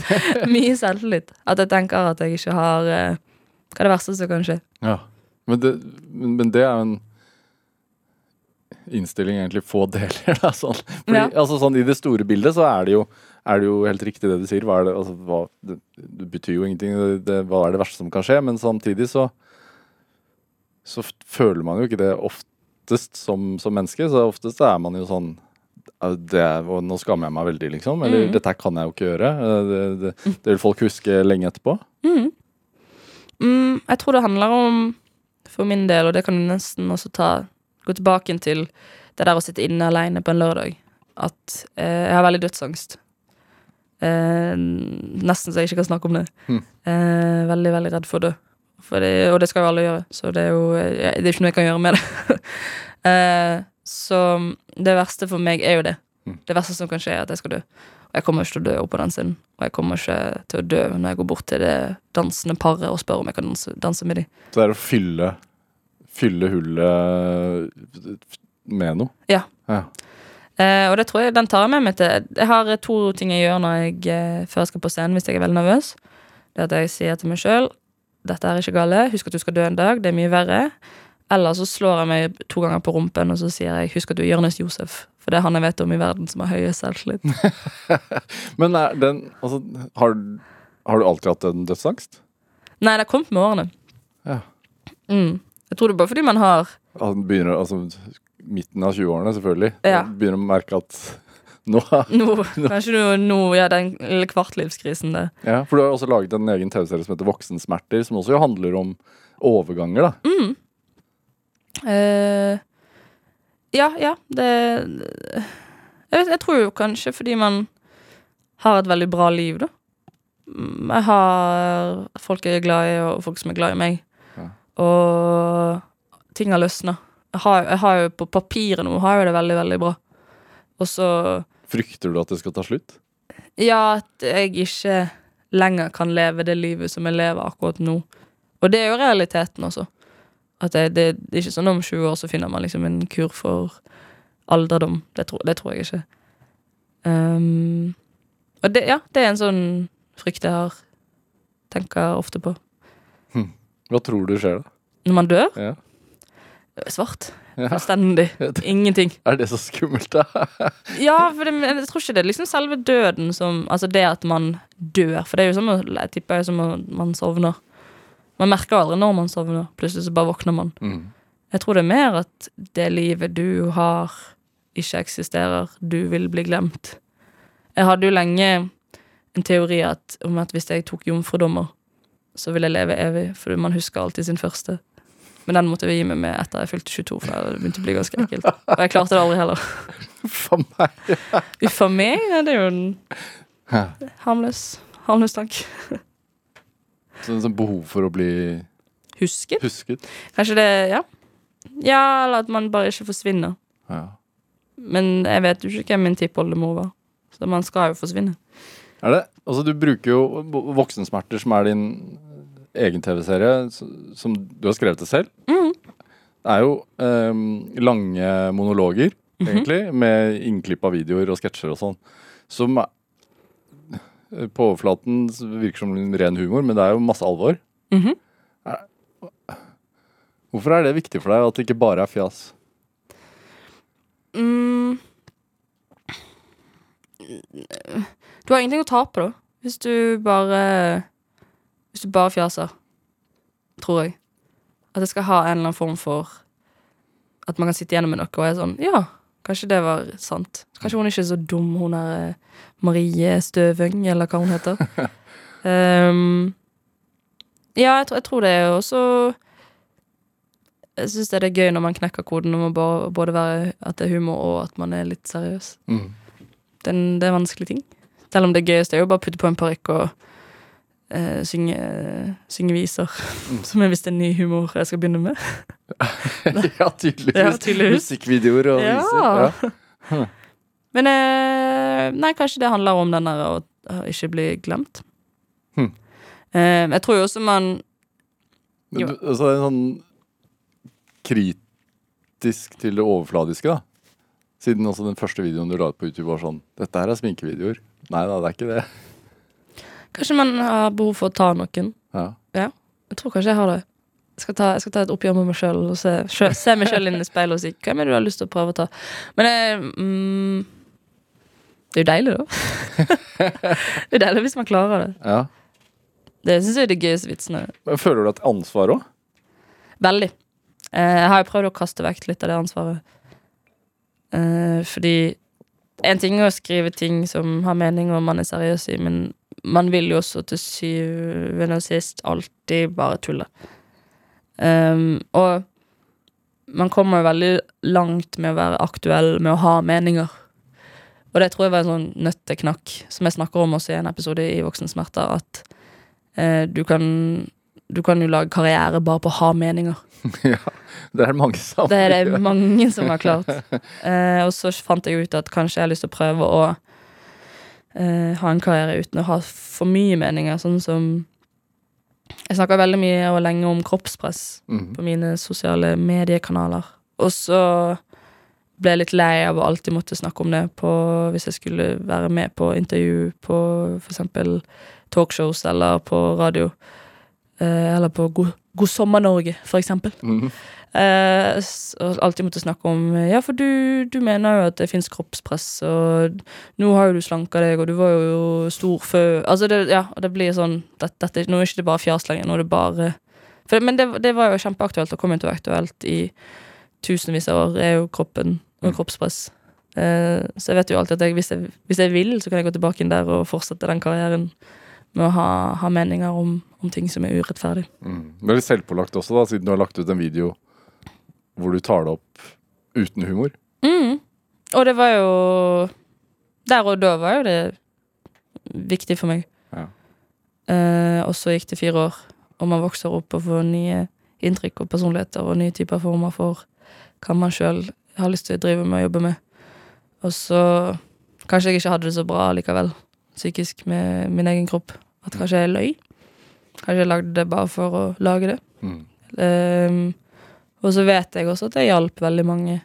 mye selvtillit. At jeg tenker at jeg ikke har eh, Hva er det verste som kan skje?
ja. Men det, men, det er jo en innstilling egentlig få deler. Da, sånn. Fordi,
Ja.
altså, sånn, I det store bildet så er det jo, er det jo helt riktig det du sier. Hva det, altså, hva, det, det betyr jo ingenting. Det, hva er det verste som kan skje? Men samtidig så så føler man jo ikke det oftest som, som menneske. Så oftest er man jo sånn det og Nå skammer jeg meg veldig, liksom. Eller
mm.
dette kan jeg jo ikke gjøre. Eh, Det, det, det vil folk huske lenge etterpå.
Mm. Mm, jeg tror det handler om, for min del, og det kan du nesten også ta Gå tilbake til det der å sitte inne alene på en lørdag. At eh, jeg har veldig dødsangst. Eh, nesten så jeg ikke kan snakke om det.
Hmm.
Eh, veldig, veldig redd for å dø. Og det skal jo alle gjøre, så det er jo eh, Det er ikke noe jeg kan gjøre med det. eh, så det verste for meg er jo det.
Hmm.
Det verste som kan skje, er at jeg skal dø. Og jeg kommer ikke til å dø oppå den scenen. Og jeg kommer ikke til å dø når jeg går bort til det dansende paret og spør om jeg kan danse, danse med dem.
Så det er å fylle, fylle hullet med noe.
Ja.
ja.
Eh, og det tror jeg den tar jeg med meg til Jeg har to ting jeg gjør når jeg eh, før jeg skal på scenen hvis jeg er veldig nervøs. Det at jeg sier til meg sjøl dette er ikke gale, husk at du skal dø en dag, det er mye verre. Eller så slår jeg meg to ganger på rumpen og så sier jeg husk at du er Jonis Josef. For det er han jeg vet om i verden som har høyest selvtillit.
Men er den altså, har, har du alltid hatt en dødsangst?
Nei, det har kommet med årene.
Ja.
Mm. Jeg tror det er bare fordi man har
begynner, altså, midten av 20-årene, selvfølgelig.
Ja.
Begynner å merke at nå
nå, Kanskje nå, nå ja, den kvartlivskrisen det.
ja, For du har også laget en egen TV-serie som heter Voksensmerter, som også handler om overganger, da.
Mm. Uh, ja, ja, det jeg, vet, jeg tror jo kanskje fordi man har et veldig bra liv, da. Mm, Jeg har folk jeg er glad i, og folk som er glad i meg.
Ja.
Og ting har løsna. Har, jeg har jo på papiret nå har jeg det veldig, veldig bra. Og så
Frykter du at det skal ta slutt?
Ja, at jeg ikke lenger kan leve det livet som jeg lever akkurat nå. Og det er jo realiteten også. At det, det, det er ikke sånn om 20 år så finner man liksom en kur for alderdom. Det, tror- det tror jeg ikke. Um, og det, ja, det er en sånn frykt jeg har. Tenker ofte på.
Hva tror du skjer da?
Når man dør,
Ja.
Svart.
Ja.
Fullstendig. Ingenting.
Er det så skummelt, da?
Ja, for det, jeg tror ikke det er liksom selve døden som Altså det at man dør. For det er jo som å, jeg tipper er som at man sovner. Man merker aldri når man sovner. Plutselig så bare våkner man.
Mm.
Jeg tror det er mer at det livet du har, ikke eksisterer. Du vil bli glemt. Jeg hadde jo lenge en teori at, om at hvis jeg tok jomfrudommer, så ville jeg leve evig, for man husker alltid sin første. Men den måtte jeg gi meg med etter jeg fylte 22, for det begynte å bli ganske ekkelt. Og jeg klarte det aldri heller.
For meg.
Uff a meg, det er jo en harmløs, harmløs tanke.
Sånn sånn behov for å bli
Husket?
husket.
Kanskje det Ja. Ja, eller at man bare ikke forsvinner.
Ja.
Men jeg vet jo ikke hvem min tippoldemor var. Så man skal jo forsvinne.
Er det? Altså, du bruker jo Voksensmerter, som er din egen TV-serie, som du har skrevet det selv.
Mm.
Det er jo um, lange monologer,
Mhm.
egentlig, med innklipp av videoer og sketsjer og sånn. Som på overflaten virker som ren humor, men det er jo masse alvor.
Mhm.
Er- Hvorfor er det viktig for deg at det ikke bare er fjas?
Mm. Du har ingenting å tape, da. Hvis du bare Hvis du bare fjaser. Tror jeg. At jeg skal ha en eller annen form for At man kan sitte igjennom med noe og er sånn Ja, kanskje det var sant. Kanskje hun er ikke så dum, hun er eh, Marie Støveng, eller hva hun heter. um, ja, jeg, tror- jeg tror det er også Jeg syns det er gøy når man knekker koden om å både være at det er humor og at man er litt seriøs.
Mm.
Er, det er en vanskelig ting. Selv om det gøyeste er jo bare å putte på en parykk og eh, synge, synge viser. Som er visst en ny humor jeg skal begynne med.
ja, tydeligvis.
Ja, tydeligvis.
Musikkvideoer og
Ja.
viser. Ja.
Men eh, nei, kanskje det handler om den der å å ikke bli glemt.
Hm.
Eh, jeg tror jo også man
Men
Jo.
du, altså, det er sånn kritisk til det overfladiske, da. Siden også den første videoen du la ut på YouTube var sånn Dette her er sminkevideoer. Nei da, det er ikke det.
Kanskje man har behov for å ta noen.
Ja.
Jeg tror kanskje jeg har det. Jeg skal ta, jeg skal ta et oppgjør med meg sjøl og se, se meg sjøl inn i speilet og si hvem er det du har lyst til å prøve å ta. Men det, mm, det er jo deilig, da. det er deilig hvis man klarer det.
Ja.
Det syns jeg er de gøyeste vitsene.
Men føler du et ansvar òg?
Veldig. Eh, jeg har jo prøvd å kaste vekk litt av det ansvaret. Eh, fordi en ting er å skrive ting som har mening og man er seriøs i, men man vil jo også til syvende og sist alltid bare tulle. Um, og man kommer veldig langt med å være aktuell, med å ha meninger. Og det tror jeg var en sånn nøtteknakk som jeg snakker om også i en episode i Voksensmerter, at eh, du kan du kan jo lage karriere bare på å ha meninger.
ja. Det er mange som
Det er det mange som har klart. Eh, og så fant jeg ut at kanskje jeg har lyst til å prøve å eh, ha en karriere uten å ha for mye meninger. Sånn som Jeg snakker veldig mye og lenge om kroppspress
Mhm.
på mine sosiale mediekanaler. Og så ble jeg litt lei av å alltid måtte snakke om det på, hvis jeg skulle være med på intervju på eksempel talkshows eller på radio. Eh, eller på God, God sommer Norge, for eksempel.
Mhm.
Eh, og alltid måtte snakke om Ja, for du, du mener jo at det fins kroppspress, og nå har jo du slanka deg, og du var jo stor før Altså, det, ja, det blir sånn det, dette, Nå er ikke det bare fjas lenger, nå er det bare for, Men det, det var jo kjempeaktuelt, og kommer til å være aktuelt i tusenvis av år, er jo kroppen og
Mm.
kroppspress. Eh, så jeg vet jo alltid at jeg, hvis, jeg, hvis jeg vil, så kan jeg gå tilbake inn der og fortsette den karrieren med å ha, ha meninger om, om ting som er urettferdig.
Mm. Det er litt selvpålagt også, da, siden du har lagt ut en video hvor du tar det opp uten humor.
Mm. Og det var jo Der og da var jo det viktig for meg.
Ja.
Eh, og så gikk det fire år, og man vokser opp og får nye inntrykk og personligheter og nye typer former for hva man sjøl har lyst til å drive med og jobbe med. Og så kanskje jeg ikke hadde det så bra likevel, psykisk, med min egen kropp. At kanskje jeg løy. Kanskje jeg lagde det bare for å lage det.
Mm.
Ehm, og så vet jeg også at det hjalp veldig mange.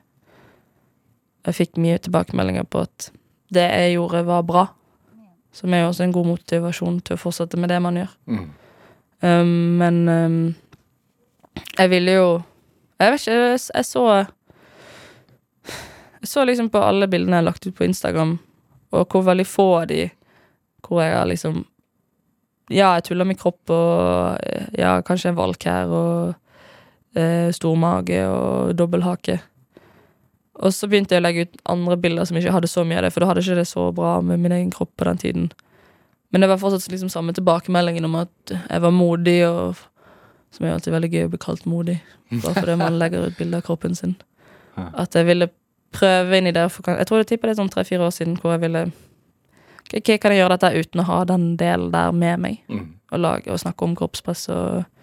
Jeg fikk mye tilbakemeldinger på at det jeg gjorde, var bra. Som er jo også en god motivasjon til å fortsette med det man gjør.
Mm.
Um, men um, jeg ville jo Jeg vet ikke, jeg, jeg så Jeg så liksom på alle bildene jeg har lagt ut på Instagram, og hvor veldig få av de hvor jeg har liksom Ja, jeg tuller med kropp og ja, kanskje en valk her og eh, stor mage og dobbelthake. Og så begynte jeg å legge ut andre bilder som ikke hadde så mye av det, for da hadde ikke det så bra med min egen kropp på den tiden. Men det var fortsatt liksom samme tilbakemeldingen om at jeg var modig, og som er alltid veldig gøy å bli kalt modig, bare fordi man legger ut bilder av kroppen sin. At jeg ville prøve inn i det. For, jeg tror det tipper det er sånn tre-fire år siden hvor jeg ville okay, Kan jeg gjøre dette uten å ha den delen der med meg?
Mm.
og lage og snakke om kroppspress og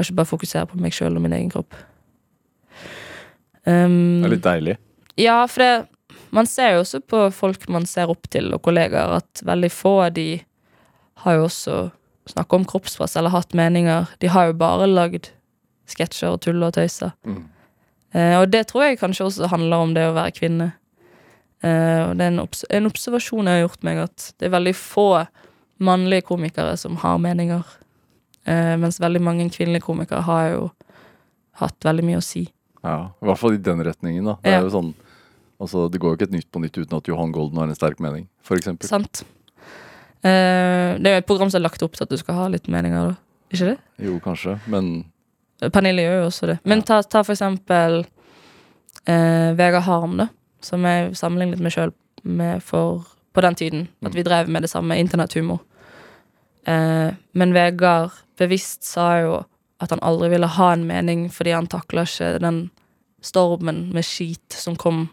kanskje bare fokusere på meg sjøl og min egen kropp. Um,
Det er litt deilig.
ja, for det, man ser jo også på folk man ser opp til, og kollegaer, at veldig få av de har jo også snakket om kroppspress eller hatt meninger. De har jo bare lagd sketsjer og tull og tøyser.
Mm.
Eh, og det tror jeg kanskje også handler om det å være kvinne. Eh, og det er en, obs en observasjon jeg har gjort meg, at det er veldig få mannlige komikere som har meninger. Eh, mens veldig mange kvinnelige komikere har jo hatt veldig mye å si.
Ja, I hvert fall i den retningen. da. Det
Ja.
sånn, altså det går jo ikke et Nytt på nytt uten at Johan Golden har en sterk mening, eksempel.
Sant? Eh, det er jo et program som er lagt opp til at du skal ha litt meninger, da. Ikke det?
Jo, kanskje, men
Pernille gjør jo også det. Men ta, ta for eksempel eh, Vegard Harm, da. Som jeg sammenlignet meg sjøl med for på den tiden. At
Mm.
vi drev med det samme. Internetthumor. Eh, men Vegard bevisst sa jo at han aldri ville ha en mening fordi han takla ikke den stormen med skit som kom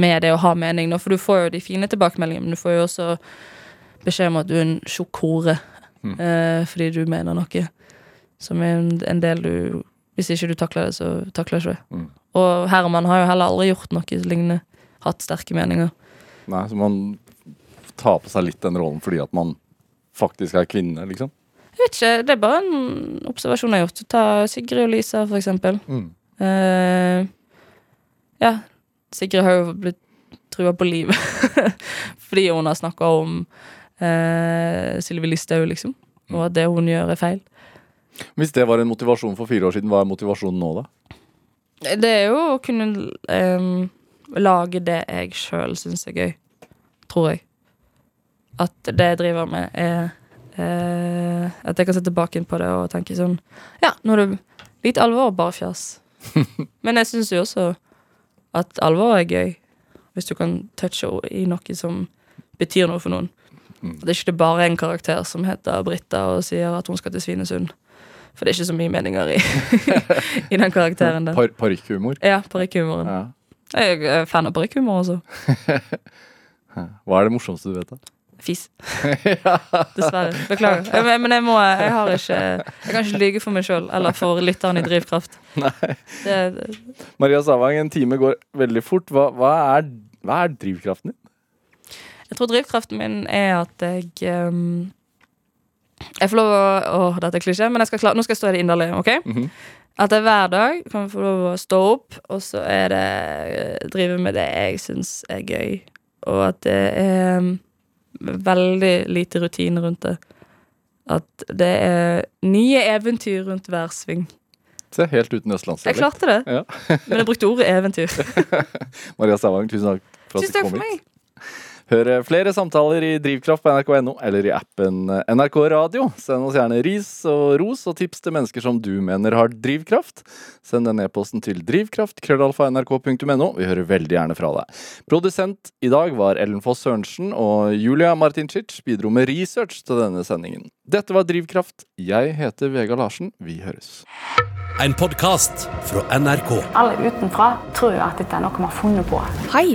med det å ha mening. For du får jo de fine tilbakemeldingene, men du får jo også beskjed om at du er en tjukk hore
Mm.
eh, fordi du mener noe som er en, en del du Hvis ikke du takler det, så takler ikke det.
Mm.
Og Herman har jo heller aldri gjort noe lignende. Hatt sterke meninger.
nei, så man tar på seg litt den rollen fordi at man faktisk er kvinne, liksom.
Vet ikke, Det er bare en observasjon jeg har gjort. Ta Sigrid og Lisa, for eksempel.
Mm.
Uh, ja, Sigrid har jo blitt trua på livet fordi hun har snakka om uh, Sylvi Listhaug, liksom. Og at det hun gjør, er feil.
Hvis det var en motivasjon for fire år siden, hva er motivasjonen nå, da?
Det er jo å kunne um, lage det jeg sjøl syns er gøy. Tror jeg. At det jeg driver med, er eh, At jeg kan se tilbake på det og tenke sånn Ja, nå er det litt alvor, bare fjas. Men jeg syns jo også at alvor er gøy. Hvis du kan touche i noe som betyr noe for noen. Det er ikke det bare en karakter som heter Britta og sier at hun skal til Svinesund. For det er ikke så mye meninger i, i den karakteren der.
Par Parykkhumor?
Ja, parykkhumoren.
Ja.
Jeg er fan av parykkhumor også.
Hva er det morsomste du vet, da?
Fis. Dessverre. Beklager. Jeg, men- men jeg må Jeg har ikke Jeg kan ikke lyge for meg sjøl eller for lytteren i Drivkraft. Det, det,
Maria Savang, en time går veldig fort. Hva, hva, er, hva er drivkraften din?
jeg tror drivkraften min er at jeg um, Jeg får lov å Åh, dette er klisjé, men skal klare, nå skal jeg stå i det inderlige. ok?
Mhm.
At jeg hver dag kan få lov å stå opp, og så er det eh, drive med det jeg syns er gøy. Og at det er mm, veldig lite rutine rundt det. At det er nye eventyr rundt hver sving.
Se, helt uten
Jeg klarte det,
Ja.
men jeg brukte ordet eventyr.
Maria Savang, tusen takk for at du kom hit.
Tusen takk for meg.
Hør flere samtaler i Drivkraft på nrk.no eller i appen NRK Radio. Send oss gjerne ris og ros og tips til mennesker som du mener har drivkraft. Send den e-posten til drivkraft.krøllalfa.nrk.no. Vi hører veldig gjerne fra deg. Produsent i dag var Ellen Foss Sørensen, og Julia Martincic bidro med research til denne sendingen. Dette var Drivkraft. Jeg heter Vega Larsen. Vi høres.
En podkast fra NRK.
Alle utenfra tror jo at dette er noe vi har funnet på.
Hei,